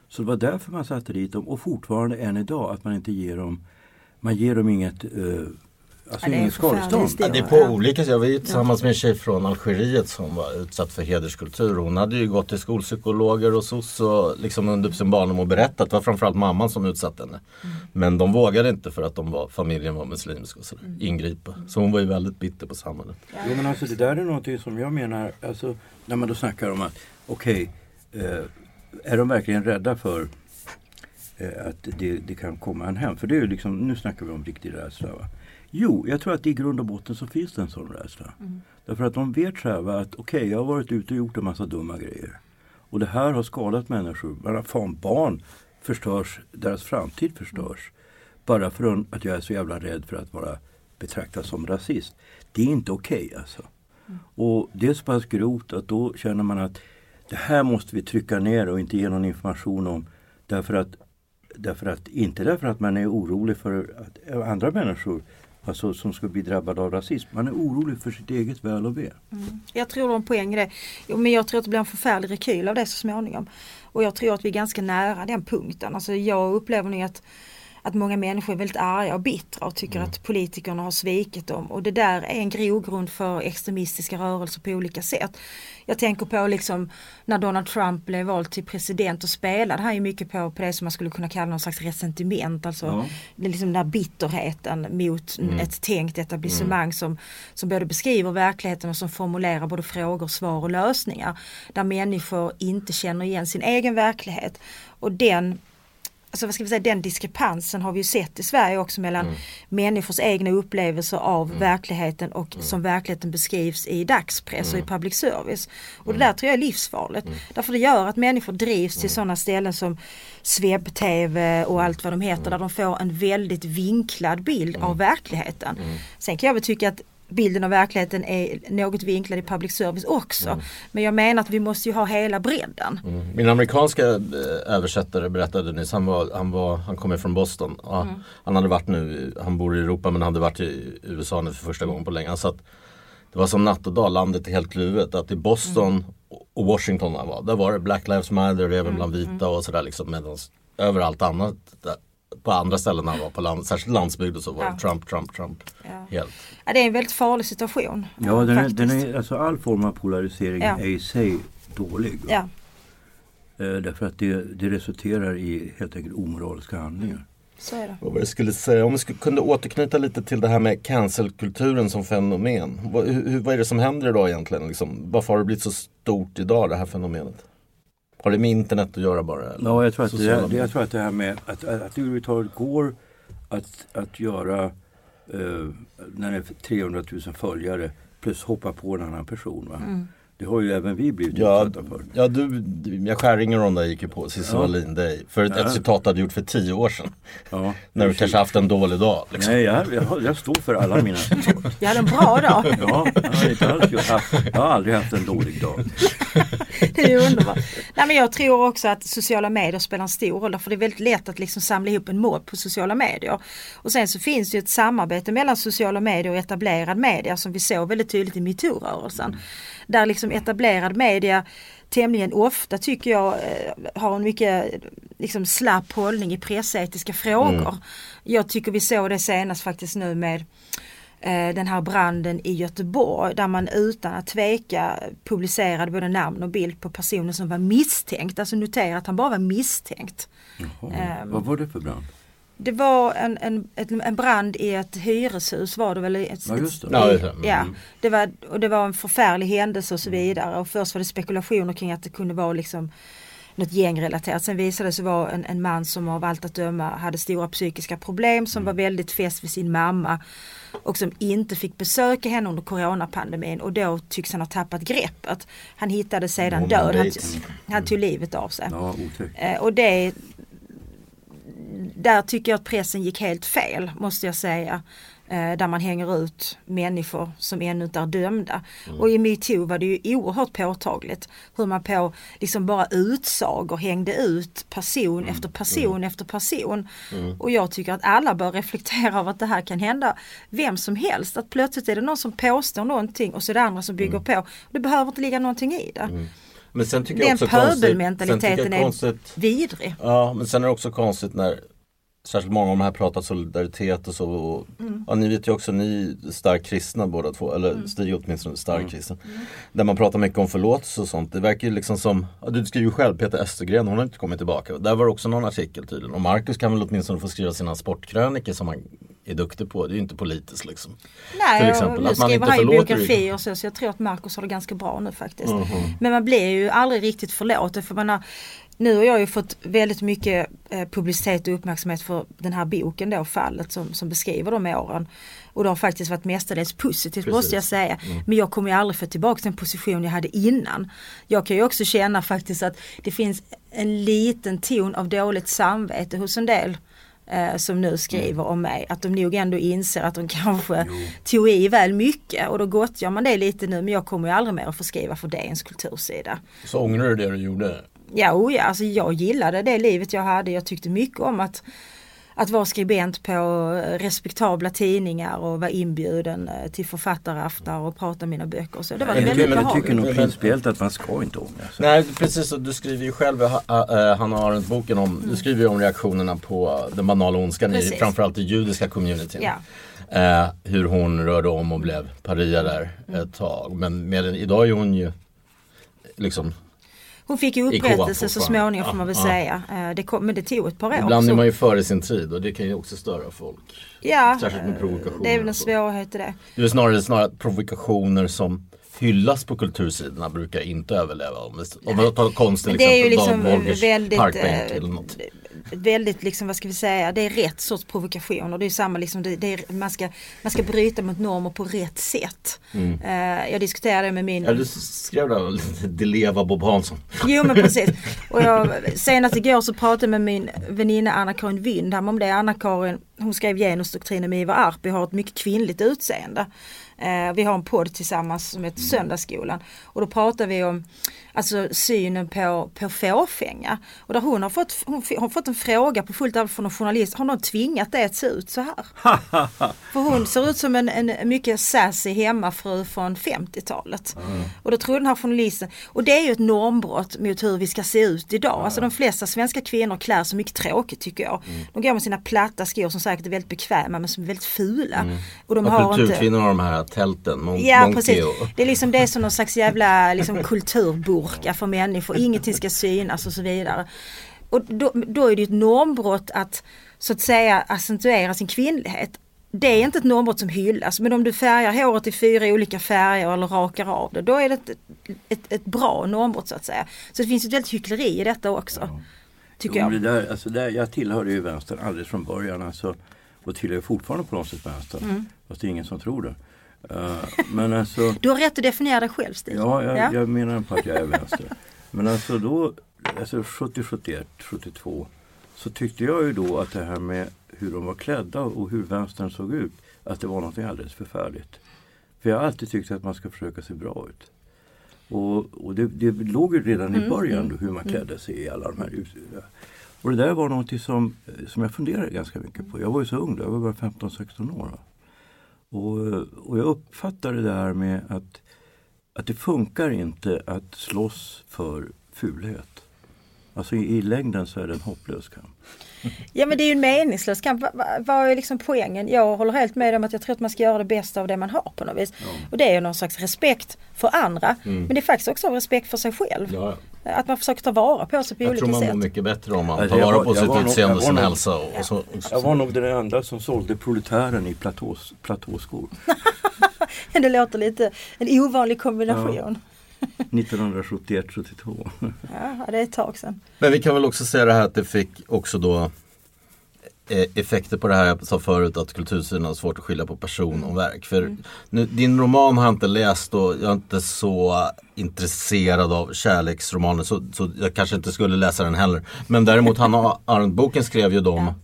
Så det var därför man satte dit dem och fortfarande än idag att man inte ger dem man ger dem inget, eh, alltså Ja, det är en inget förfärlig skadestånd. Ja, det är på olika sätt. Jag var ju tillsammans med en tjej från Algeriet som var utsatt för hederskultur. Hon hade ju gått till skolpsykologer och SOS och liksom under sin barndom och berättat. Det var framförallt mamman som utsatte henne. Men de vågade inte för att de var, familjen var muslimsk och så, ingripa. Så hon var ju väldigt bitter på samhället. Jo men alltså det där är någonting som jag menar, alltså när man då snackar om att okej, eh, är de verkligen rädda för eh, att det, det kan komma en hem? För det är ju liksom, nu snackar vi om riktig rädsla. Va? Jo, jag tror att i grund och botten så finns det en sån rädsla. Därför att de vet själva att okej, jag har varit ute och gjort en massa dumma grejer. Och det här har skadat människor. Bara fan, barn förstörs, deras framtid förstörs. Bara för att jag är så jävla rädd för att vara betraktad som rasist. Det är inte okej alltså. Och det är så pass grovt att då känner man att det här måste vi trycka ner och inte ge någon information om. Därför att, därför att inte därför att man är orolig för att andra människor alltså, som ska bli drabbade av rasism. Man är orolig för sitt eget väl och ve. Mm. Jag tror det är en poäng i det. Jo, men jag tror att det blir en förfärlig rekyl av det så småningom. Och jag tror att vi är ganska nära den punkten. Alltså jag upplever nog att, att många människor är väldigt arga och bittra och tycker att politikerna har svikit dem. Och det där är en grogrund för extremistiska rörelser på olika sätt. Jag tänker på liksom när Donald Trump blev vald till president och spelade han ju mycket på, på det som man skulle kunna kalla någon slags resentiment. Alltså Ja. det är liksom den här bitterheten mot ett tänkt etablissemang som, som både beskriver verkligheten och som formulerar både frågor, svar och lösningar. Där människor inte känner igen sin egen verklighet. Och den Alltså vad ska vi säga, den diskrepansen har vi ju sett i Sverige också mellan människors egna upplevelser av verkligheten och som verkligheten beskrivs i dagspress och i public service. Och det där tror jag är livsfarligt. Därför det gör att människor drivs till sådana ställen som Sveb-TV och allt vad de heter där de får en väldigt vinklad bild av verkligheten. Sen kan jag väl tycka att bilden av verkligheten är något vinklad i public service också. Men jag menar att vi måste ju ha hela bredden. Min amerikanska eh, översättare berättade nyss, han, var, han, var, han kommer från Boston. Ja, Han hade varit nu, han bor i Europa men hade varit i USA nu för första gången på länge. Han sa att det var som natt och dag, landet är helt kluvet. Att i Boston och Washington där han var, där var det Black Lives Matter även bland vita och sådär liksom. Medans överallt annat, på andra ställen han var, på land, särskilt landsbygd och så var det Ja. Trump, Trump, Trump. Ja. Helt. Ja, det är en väldigt farlig situation. Ja, den är, den är, alltså all form av polarisering Ja. är i sig dålig. Ja. Eh, därför att det, det resulterar i helt enkelt omoraliska handlingar. Så är det. Vad jag skulle säga? Om vi skulle, kunde återknyta lite till det här med cancelkulturen som fenomen. Vad, hur, vad är det som händer idag egentligen? Liksom, varför har det blivit så stort idag det här fenomenet? Har det med internet att göra bara? Eller? Ja, jag tror, att det, Sociala det, jag tror att det här med att, att, att det överhuvudtaget går att, att göra eh, när det är 300 000 följare plus hoppa på en annan person. Va? Mm. Det har ju även vi blivit Ja, utsatta för. ja du, jag Skäringer de där gick ju på Cissi Ja. Wallin dig för ett, Ja. ett citat du hade gjort för tio år sedan. Ja, När du kanske haft en dålig dag. Liksom. Nej, jag, jag, jag står för alla mina citat. Jag hade en bra dag. Ja, jag har, inte alls, jag, jag har aldrig haft en dålig dag. Det är ju underbart. Nej, men jag tror också att sociala medier spelar en stor roll för det är väldigt lätt att liksom samla ihop en mobb på sociala medier. Och sen så finns det ju ett samarbete mellan sociala medier och etablerad media som vi såg väldigt tydligt i metoo-rörelsen. Där liksom etablerad media tämligen ofta tycker jag eh, har en mycket liksom slapp hållning i pressetiska frågor. Jag tycker vi såg det senast faktiskt nu med eh, den här branden i Göteborg där man utan att tveka publicerade både namn och bild på personen som var misstänkt. Alltså notera att han bara var misstänkt. Jaha, Ehm. vad var det för brand? Det var en, en, en brand i ett hyreshus var det väl? i Ett, Ja, just det. det. Mm. ja, det var, och det var en förfärlig händelse och så vidare. Och först var det spekulationer kring att det kunde vara liksom något gängrelaterat. Sen visade det sig vara en, en man som av allt att döma hade stora psykiska problem som var väldigt fäst vid sin mamma och som inte fick besöka henne under coronapandemin och då tycks han ha tappat greppet. Han hittades sedan död. Han, han tog livet av sig. Ja. Eh, och det där tycker jag att pressen gick helt fel måste jag säga. Eh, där man hänger ut människor som ännu inte är dömda. Och i metoo var det ju oerhört påtagligt hur man på liksom bara utsagor hängde ut person efter person efter person. Och jag tycker att alla bör reflektera över att det här kan hända vem som helst. Att plötsligt är det någon som påstår någonting och så är det andra som bygger på. Det behöver inte ligga någonting i det. Men sen tycker Den pöbelmentaliteten är vidrig. Ja, men sen är det också konstigt när Särskilt många av de här pratar solidaritet och så. Och, Ja, ni vet ju också, ni är starkt kristna båda två. Eller Stig är åtminstone starkt kristen. Där man pratar mycket om förlåtelse och sånt. Det verkar ju liksom som, ja, du skriver ju själv Peter Östergren, hon har inte kommit tillbaka. Där var det också någon artikel tydligen. Och Marcus kan väl åtminstone få skriva sina sportkrönikor som han är duktig på. Det är ju inte politiskt liksom. Nej, Till exempel, nu att man skriver inte han ju biografier och så, så jag tror att Marcus har det ganska bra nu faktiskt. Mhm. Men man blir ju aldrig riktigt förlåten för man har, nu har jag ju fått väldigt mycket eh, publicitet och uppmärksamhet för den här boken då, fallet som, som beskriver de åren. Och det har faktiskt varit mestadels positivt Precis. måste jag säga. Mm. Men jag kommer ju aldrig få tillbaka den position jag hade innan. Jag kan ju också känna faktiskt att det finns en liten ton av dåligt samvete hos en del eh, som nu skriver om mig. Att de nog ändå inser att de kanske tog i väl mycket och då gottgör man det lite nu men jag kommer ju aldrig mer att få skriva för DNs kultursida. Så ångrar du det du gjorde? Ja, oh ja, alltså jag gillade det livet jag hade. Jag tyckte mycket om att, att vara skribent på eh, respektabla tidningar och vara inbjuden eh, till författaraftnar och prata mina böcker. Så det var Men, väldigt men jag tycker nog principiellt att man ska inte ångra sig. Nej precis, du skriver ju själv äh, Hanna Arendt-boken om, du skriver ju om reaktionerna på den banala ondskan i framförallt i judiska communityn. Ja. Eh, hur hon rörde om och blev paria där ett tag. Men med idag är hon ju liksom, Hon fick ju upprättelse så småningom får man väl Ja, säga. Eh, Det kom, men det tog ett par år. ibland är man ju före sin tid och det kan ju också störa folk. ja, särskilt med eh, provokationer Det är väl en svårighet i det. Det är snarare, snarare provokationer som hyllas på kultursidorna brukar inte överleva. Om, vi- tar konsten Men det är ju liksom väldigt, parkbänk eh, eller något. Väldigt liksom, vad ska vi säga, det är rätt sorts provokationer. Det är samma liksom, det, det är, man, ska, man ska bryta mot normer på rätt sätt. Eh, jag diskuterade med min... Mm. Ja, du skrev där lite Deleva Bob Hansson. Jo men precis. Och jag, senast igår så pratade jag med min väninna Anna-Karin Wyndham om det. Anna-Karin hon skrev genusdoktrinen med Ivar Arpi har ett mycket kvinnligt utseende. Eh, vi har en podd tillsammans som heter Söndagsskolan. Och då pratar vi om alltså, synen på, på fåfänga. Och där hon har fått, hon har fått en fråga på fullt allvar från en journalist. Har någon tvingat dig att se ut så här? För hon ser ut som en, en mycket sassy hemmafru från 50-talet. Och då tror den här journalisten, och det är ju ett normbrott mot hur vi ska se ut idag. Alltså de flesta svenska kvinnor klär sig mycket tråkigt tycker jag. De går med sina platta skor som säkert är väldigt bekväma men som är väldigt fula. Och de Ja, har inte... kulturkvinnor har de här tälten, mon- Ja precis. och... Det är liksom det är som någon slags jävla liksom, kulturburka för människor. Ingenting ska synas och så vidare. Och då, då är det ett normbrott att så att säga accentuera sin kvinnlighet. Det är inte ett normbrott som hyllas men om du färgar håret i fyra olika färger eller rakar av det då är det ett, ett, ett bra normbrott så att säga. Så det finns ett väldigt hyckleri i detta också. Ja. Tycker jo, jag. Det där, alltså där, jag tillhörde ju vänstern alldeles från början alltså, och tillhör fortfarande på något sätt vänstern. Mm. Fast det är ingen som tror det. Uh, men alltså, du har rätt att definiera dig själv Stig. Ja, jag, ja. jag menar på att jag är vänster. men alltså då, alltså 70, 71, 72 så tyckte jag ju då att det här med hur de var klädda och hur vänstern såg ut, att det var något alldeles förfärligt. För jag har alltid tyckt att man ska försöka se bra ut. Och, och det, det låg ju redan i mm, början mm, hur man mm. klädde sig i alla de här Och det där var något som, som jag funderade ganska mycket på. Jag var ju så ung då, jag var bara 15-16 år. Och, och jag uppfattade det här med att, att det funkar inte att slåss för fulhet. Alltså i, i längden så är det en hopplös kamp. Ja men det är ju en meningslös kamp. Vad är liksom poängen? Jag håller helt med om att jag tror att man ska göra det bästa av det man har på något vis. Ja. Och det är ju någon slags respekt för andra. Mm. Men det är faktiskt också respekt för sig själv. Ja. Att man försöker ta vara på sig på jag olika sätt. Jag tror man mår mycket bättre om man tar vara på sitt utseende och sin hälsa. Och, och så, Jag var nog den enda som sålde proletären i platås, platåskor. det låter lite en ovanlig kombination. 1971-72. Ja, det är ett tag sedan. Men vi kan väl också säga det här att det fick också då effekter på det här jag sa förut att kultursidan har svårt att skilja på person och verk. För mm. nu, din roman har jag inte läst och jag är inte så intresserad av kärleksromaner så, så jag kanske inte skulle läsa den heller. Men däremot Hanna Arendt-boken skrev ju de ja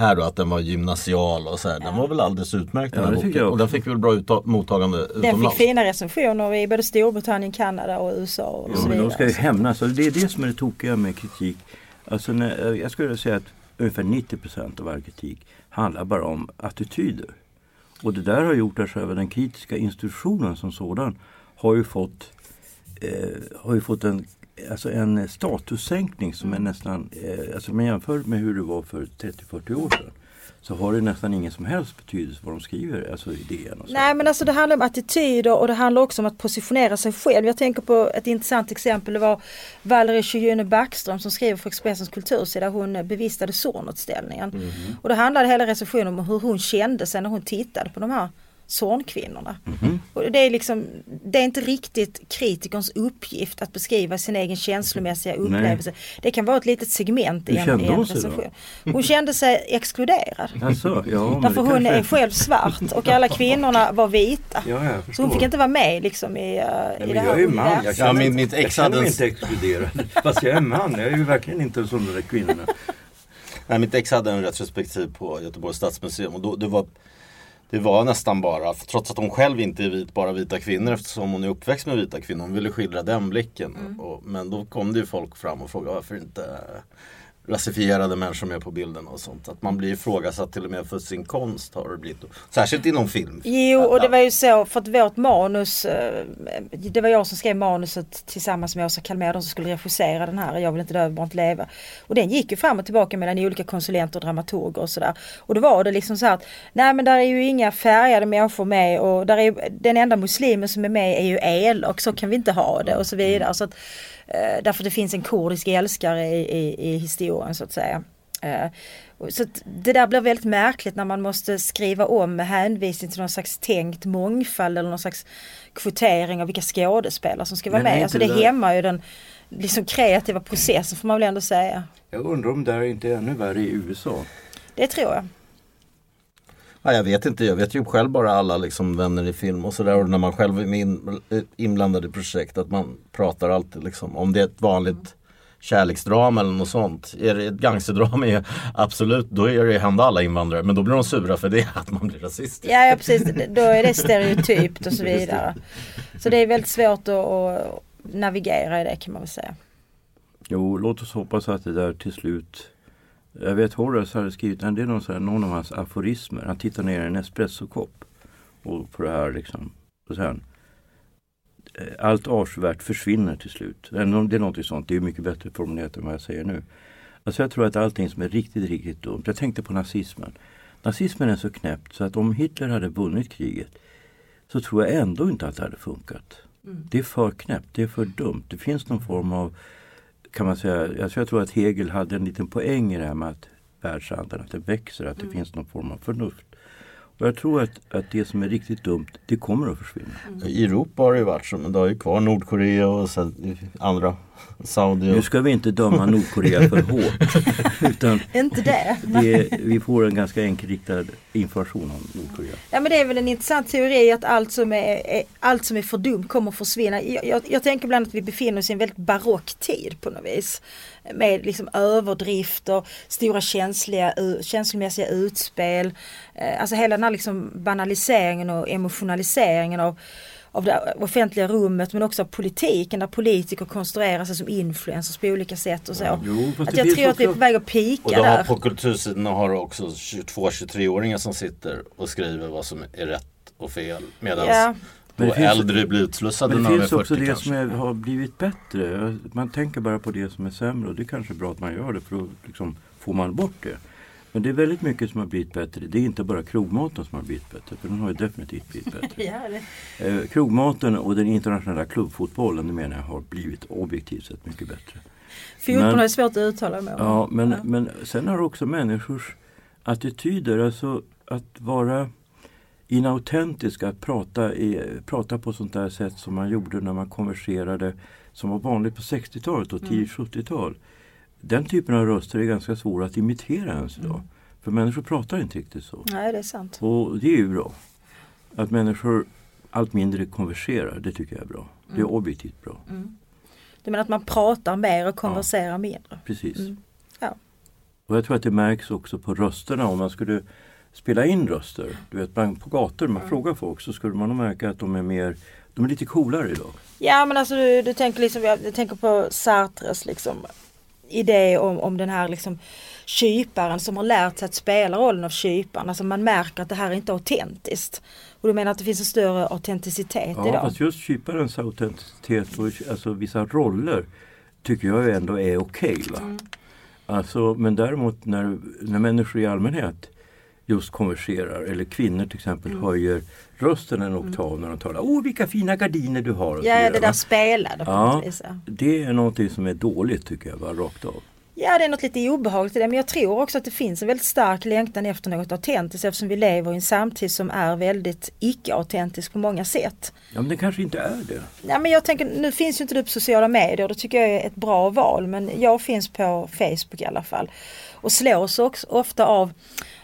här då att den var gymnasial och så här. Den var väl alldeles utmärkt den här boken. Och den fick väl bra mottagande utomlands. Den fick fina recensioner i både Storbritannien, Kanada och USA och ja, så vidare. Men de ska ju hämnas. Alltså, det är det som är det tokiga med kritik. Alltså när, jag skulle säga att ungefär 90 procent av all kritik handlar bara om attityder. Och det där har gjort att själva den kritiska institutionen som sådan har ju fått, eh, har ju fått en alltså en statussänkning som är nästan, eh, alltså man jämför med hur det var för 30-40 år sedan så har det nästan ingen som helst betydelse vad de skriver, alltså idén. Och så. Nej men alltså det handlar om attityder och det handlar också om att positionera sig själv. Jag tänker på ett intressant exempel, det var Valerie Sjöjune Backström som skriver för Expressens kultursida, hon bevistade Zornutställningen. Mm. Och då handlade hela recensionen om hur hon kände sig när hon tittade på de här Zornkvinnorna. Mm -hmm. det, är liksom, det är inte riktigt kritikerns uppgift att beskriva sin egen känslomässiga upplevelse. Nej. Det kan vara ett litet segment i en, i en recension. Hon kände sig exkluderad. Alltså, ja, Därför hon är själv svart och alla kvinnorna var vita. Ja, så hon fick inte vara med liksom i, uh, Nej, i det här. Jag är man, jag känner, ja, mitt ex jag känner mig inte exkluderad. Fast jag är man, jag är ju verkligen inte som de där kvinnorna. Nej, mitt ex hade en retrospektiv på Göteborgs stadsmuseum och då, det var det var nästan bara, trots att hon själv inte är vit, bara vita kvinnor eftersom hon är uppväxt med vita kvinnor. Hon ville skildra den blicken. Mm. Och, men då kom det ju folk fram och frågade varför inte rasifierade människor med på bilden och sånt. Att man blir ifrågasatt till och med för sin konst har det blivit. Särskilt inom film. Jo och det var ju så för att vårt manus, eh, det var jag som skrev manuset tillsammans med Åsa Kalmér, de som skulle regissera den här Jag vill inte dö, bara inte leva. Och den gick ju fram och tillbaka mellan olika konsulenter och dramaturger och sådär. Och då var det liksom så att, nej men där är ju inga färgade människor med och där är, den enda muslimen som är med är ju elak, så kan vi inte ha det och så vidare. Så att, därför det finns en kurdisk älskare i, i, i historien så att säga. Eh, så det där blir väldigt märkligt när man måste skriva om med hänvisning till någon slags tänkt mångfald eller någon slags kvotering av vilka skådespelare som ska vara med. Alltså det, det hämmar ju den liksom kreativa processen får man väl ändå säga. Jag undrar om det här inte är ännu värre i USA? Det tror jag. Ja, jag vet inte, jag vet ju själv bara alla liksom vänner i film och sådär och när man själv är in, inblandad i projekt att man pratar alltid liksom om det är ett vanligt kärleksdrama eller något sånt. Är det ett gangsterdrama, absolut, då är det hända alla invandrare. Men då blir de sura för det, att man blir rasist. Ja, ja precis, då är det stereotypt och så vidare. Så det är väldigt svårt att, att navigera i det kan man väl säga. Jo, låt oss hoppas att det där till slut jag vet Horace hade skrivit, det är någon, här, någon av hans aforismer. Han tittar ner i en espressokopp. Och på det här liksom. Och sen, eh, allt avskyvärt försvinner till slut. Det är någonting sånt. Det är mycket bättre formulerat än vad jag säger nu. Alltså jag tror att allting som är riktigt, riktigt dumt. Jag tänkte på nazismen. Nazismen är så knäppt så att om Hitler hade vunnit kriget så tror jag ändå inte att det hade funkat. Mm. Det är för knäppt, det är för dumt. Det finns någon form av kan man säga, alltså jag tror att Hegel hade en liten poäng i det här med att världshandeln, att det växer, att det finns någon form av förnuft. Och jag tror att, att det som är riktigt dumt, det kommer att försvinna. I Europa har det ju varit så, men det har ju kvar Nordkorea och sen andra Saudi. Nu ska vi inte döma Nordkorea för hårt. Utan Inte det. det, vi får en ganska enkelriktad information om Nordkorea. Ja men det är väl en intressant teori att allt som är, är, allt som är för dumt kommer att försvinna. Jag, jag, jag tänker ibland att vi befinner oss i en väldigt barock tid på något vis. Med liksom överdrifter, stora känsliga, känslomässiga utspel. Eh, Alltså hela den här liksom banaliseringen och emotionaliseringen av av det offentliga rummet men också av politiken där politiker konstruerar sig som influencers på olika sätt och så. jo, fast att det jag tror att vi är på väg att Och pika då har där. på kultursidorna har du också 22-23-åringar som sitter och skriver vad som är rätt och fel. Medan Ja. Det finns- äldre blir utslussade Men när det de är finns också 40 det kanske. som är, har blivit bättre. Man tänker bara på det som är sämre och det är kanske är bra att man gör det för då liksom får man bort det. Men det är väldigt mycket som har blivit bättre. Det är inte bara krogmaten som har blivit bättre, för den har ju definitivt blivit bättre. Ja. Eh, krogmaten och den internationella klubbfotbollen, det menar jag, har blivit objektivt sett mycket bättre. Fotboll Men- är svårt att uttala mig om. Ja, men, men sen har också människors attityder, alltså att vara inautentisk, att prata, i, prata på sånt där sätt som man gjorde när man konverserade, som var vanligt på 60-talet och tidigt 70-tal. Den typen av röster är ganska svåra att imitera ens idag. För människor pratar inte riktigt så. Nej, det är sant. Och det är ju bra. Att människor allt mindre konverserar, det tycker jag är bra. Det är objektivt bra. Du menar att man pratar mer och konverserar mindre? Precis. Ja. Och jag tror att det märks också på rösterna om man skulle spela in röster. Du vet, på gator, man frågar folk så skulle man nog märka att de är mer, de är lite coolare idag. Ja men alltså du, du tänker liksom, jag tänker på Sartres liksom idé om, om den här liksom kyparen som har lärt sig att spela rollen av kyparen. Alltså man märker att det här är inte autentiskt. Och du menar att det finns en större autenticitet Ja, idag? fast just kyparens autenticitet och alltså vissa roller tycker jag ändå är okej. va? Alltså, men däremot när, när människor i allmänhet just konverserar eller kvinnor till exempel höjer rösten en oktav när de talar. Åh vilka fina gardiner du har! Och Ja, det där va? spelade på Ja, något vis. Ja. det är någonting som är dåligt tycker jag, bara rakt av. Ja det är något lite obehagligt i det men jag tror också att det finns en väldigt stark längtan efter något autentiskt eftersom vi lever i en samtid som är väldigt icke-autentisk på många sätt. Ja men det kanske inte är det. Ja, men jag tänker, nu finns ju inte du på sociala medier och det tycker jag är ett bra val men jag finns på Facebook i alla fall. Och slås också ofta av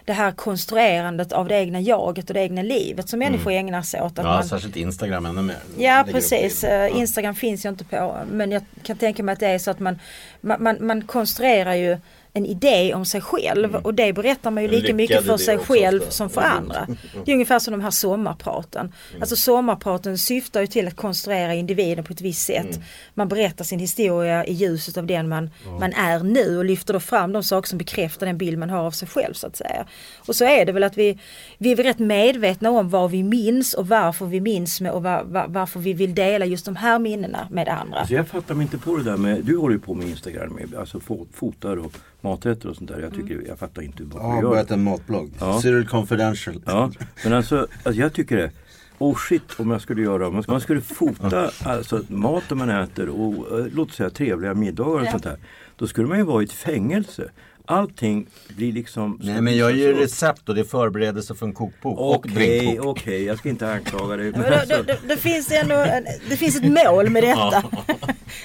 det här konstruerandet av det egna jaget och det egna livet som människor ägnar sig åt. Att Ja, man, särskilt Instagram ännu mer. Ja precis. Eh, Instagram finns jag inte på men jag kan tänka mig att det är så att man, man, man, man konstruerar ju en idé om sig själv och det berättar man ju lika Lyckad mycket för sig själv ofta. som för andra. Det är ungefär som de här sommarpraten. Alltså sommarpraten syftar ju till att konstruera individen på ett visst sätt. Man berättar sin historia i ljuset av den man, man är nu och lyfter då fram de saker som bekräftar den bild man har av sig själv så att säga. Och så är det väl att vi, vi är rätt medvetna om vad vi minns och varför vi minns med och var, var, varför vi vill dela just de här minnena med andra. Alltså jag fattar mig inte på det där med, du håller ju på med Instagram, alltså fo- fotar och maträtter och sånt där. Jag, tycker, jag fattar inte Jag varför har du gör börjat en matblogg. Ja. Cyril Confidential. Ja, men alltså, alltså jag tycker det. Oh shit om jag skulle göra, man, man skulle fota alltså, maten man äter och eh, låt säga trevliga middagar och sånt där. Då skulle man ju vara i ett fängelse. Allting blir liksom... Nej men jag ger recept och det är förberedelse för en kokbok och Okej, drinkbok. okej, jag ska inte anklaga dig. Men det, det, det, det finns ändå en, det finns ett mål med detta.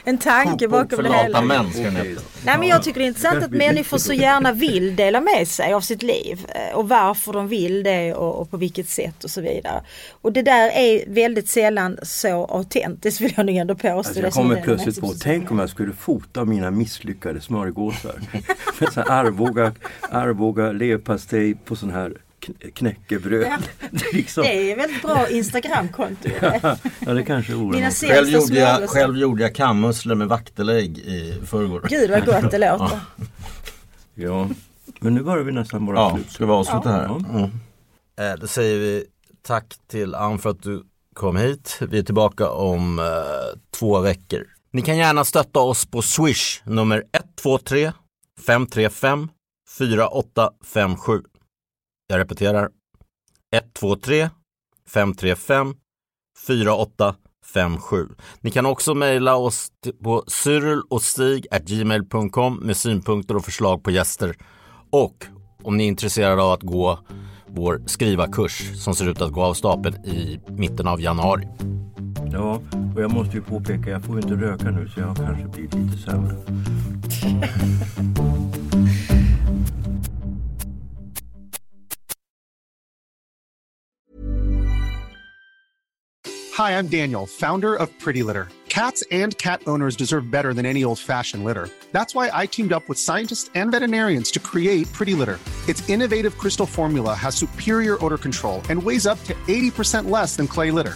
En tanke Kokbok bakom för det lata hela. män heta. Nej men jag tycker det är intressant att människor så gärna vill dela med sig av sitt liv eh, och varför de vill det och, och på vilket sätt och så vidare. Och det där är väldigt sällan så autentiskt vill jag nog ändå påstå. Alltså jag kommer plötsligt på, tänk om jag skulle fota mina misslyckade smörgåsar. Här Arboga, Arboga leverpastej på sån här kn- knäckebröd. Ja. Det är liksom, Det är väldigt bra Instagramkonto. det. ja det kanske vore Själv gjorde, jag, själv gjorde jag kammusslor med vaktelägg i förrgår. Gud vad gott det låter. Ja, men nu börjar vi nästan vara Ja, slut. ska vi avsluta här? Ja. Mm. Eh, Då säger vi tack till Ann för att du kom hit. Vi är tillbaka om eh, två veckor. Ni kan gärna stötta oss på Swish nummer 123 535 4857. Jag repeterar 123 535 4857. Ni kan också mejla oss på cyril med synpunkter och förslag på gäster. Och om ni är intresserade av att gå vår skrivarkurs som ser ut att gå av stapeln i mitten av januari. Ja, och jag måste ju påpeka, jag får ju inte röka nu så jag har kanske blivit lite sämre. Hi, I'm Daniel, founder of Pretty Litter. Cats and cat owners deserve better than any old-fashioned litter. That's why I teamed up with scientists and veterinarians to create Pretty Litter. Its innovative crystal formula has superior odor control and weighs up to 80% less than clay litter.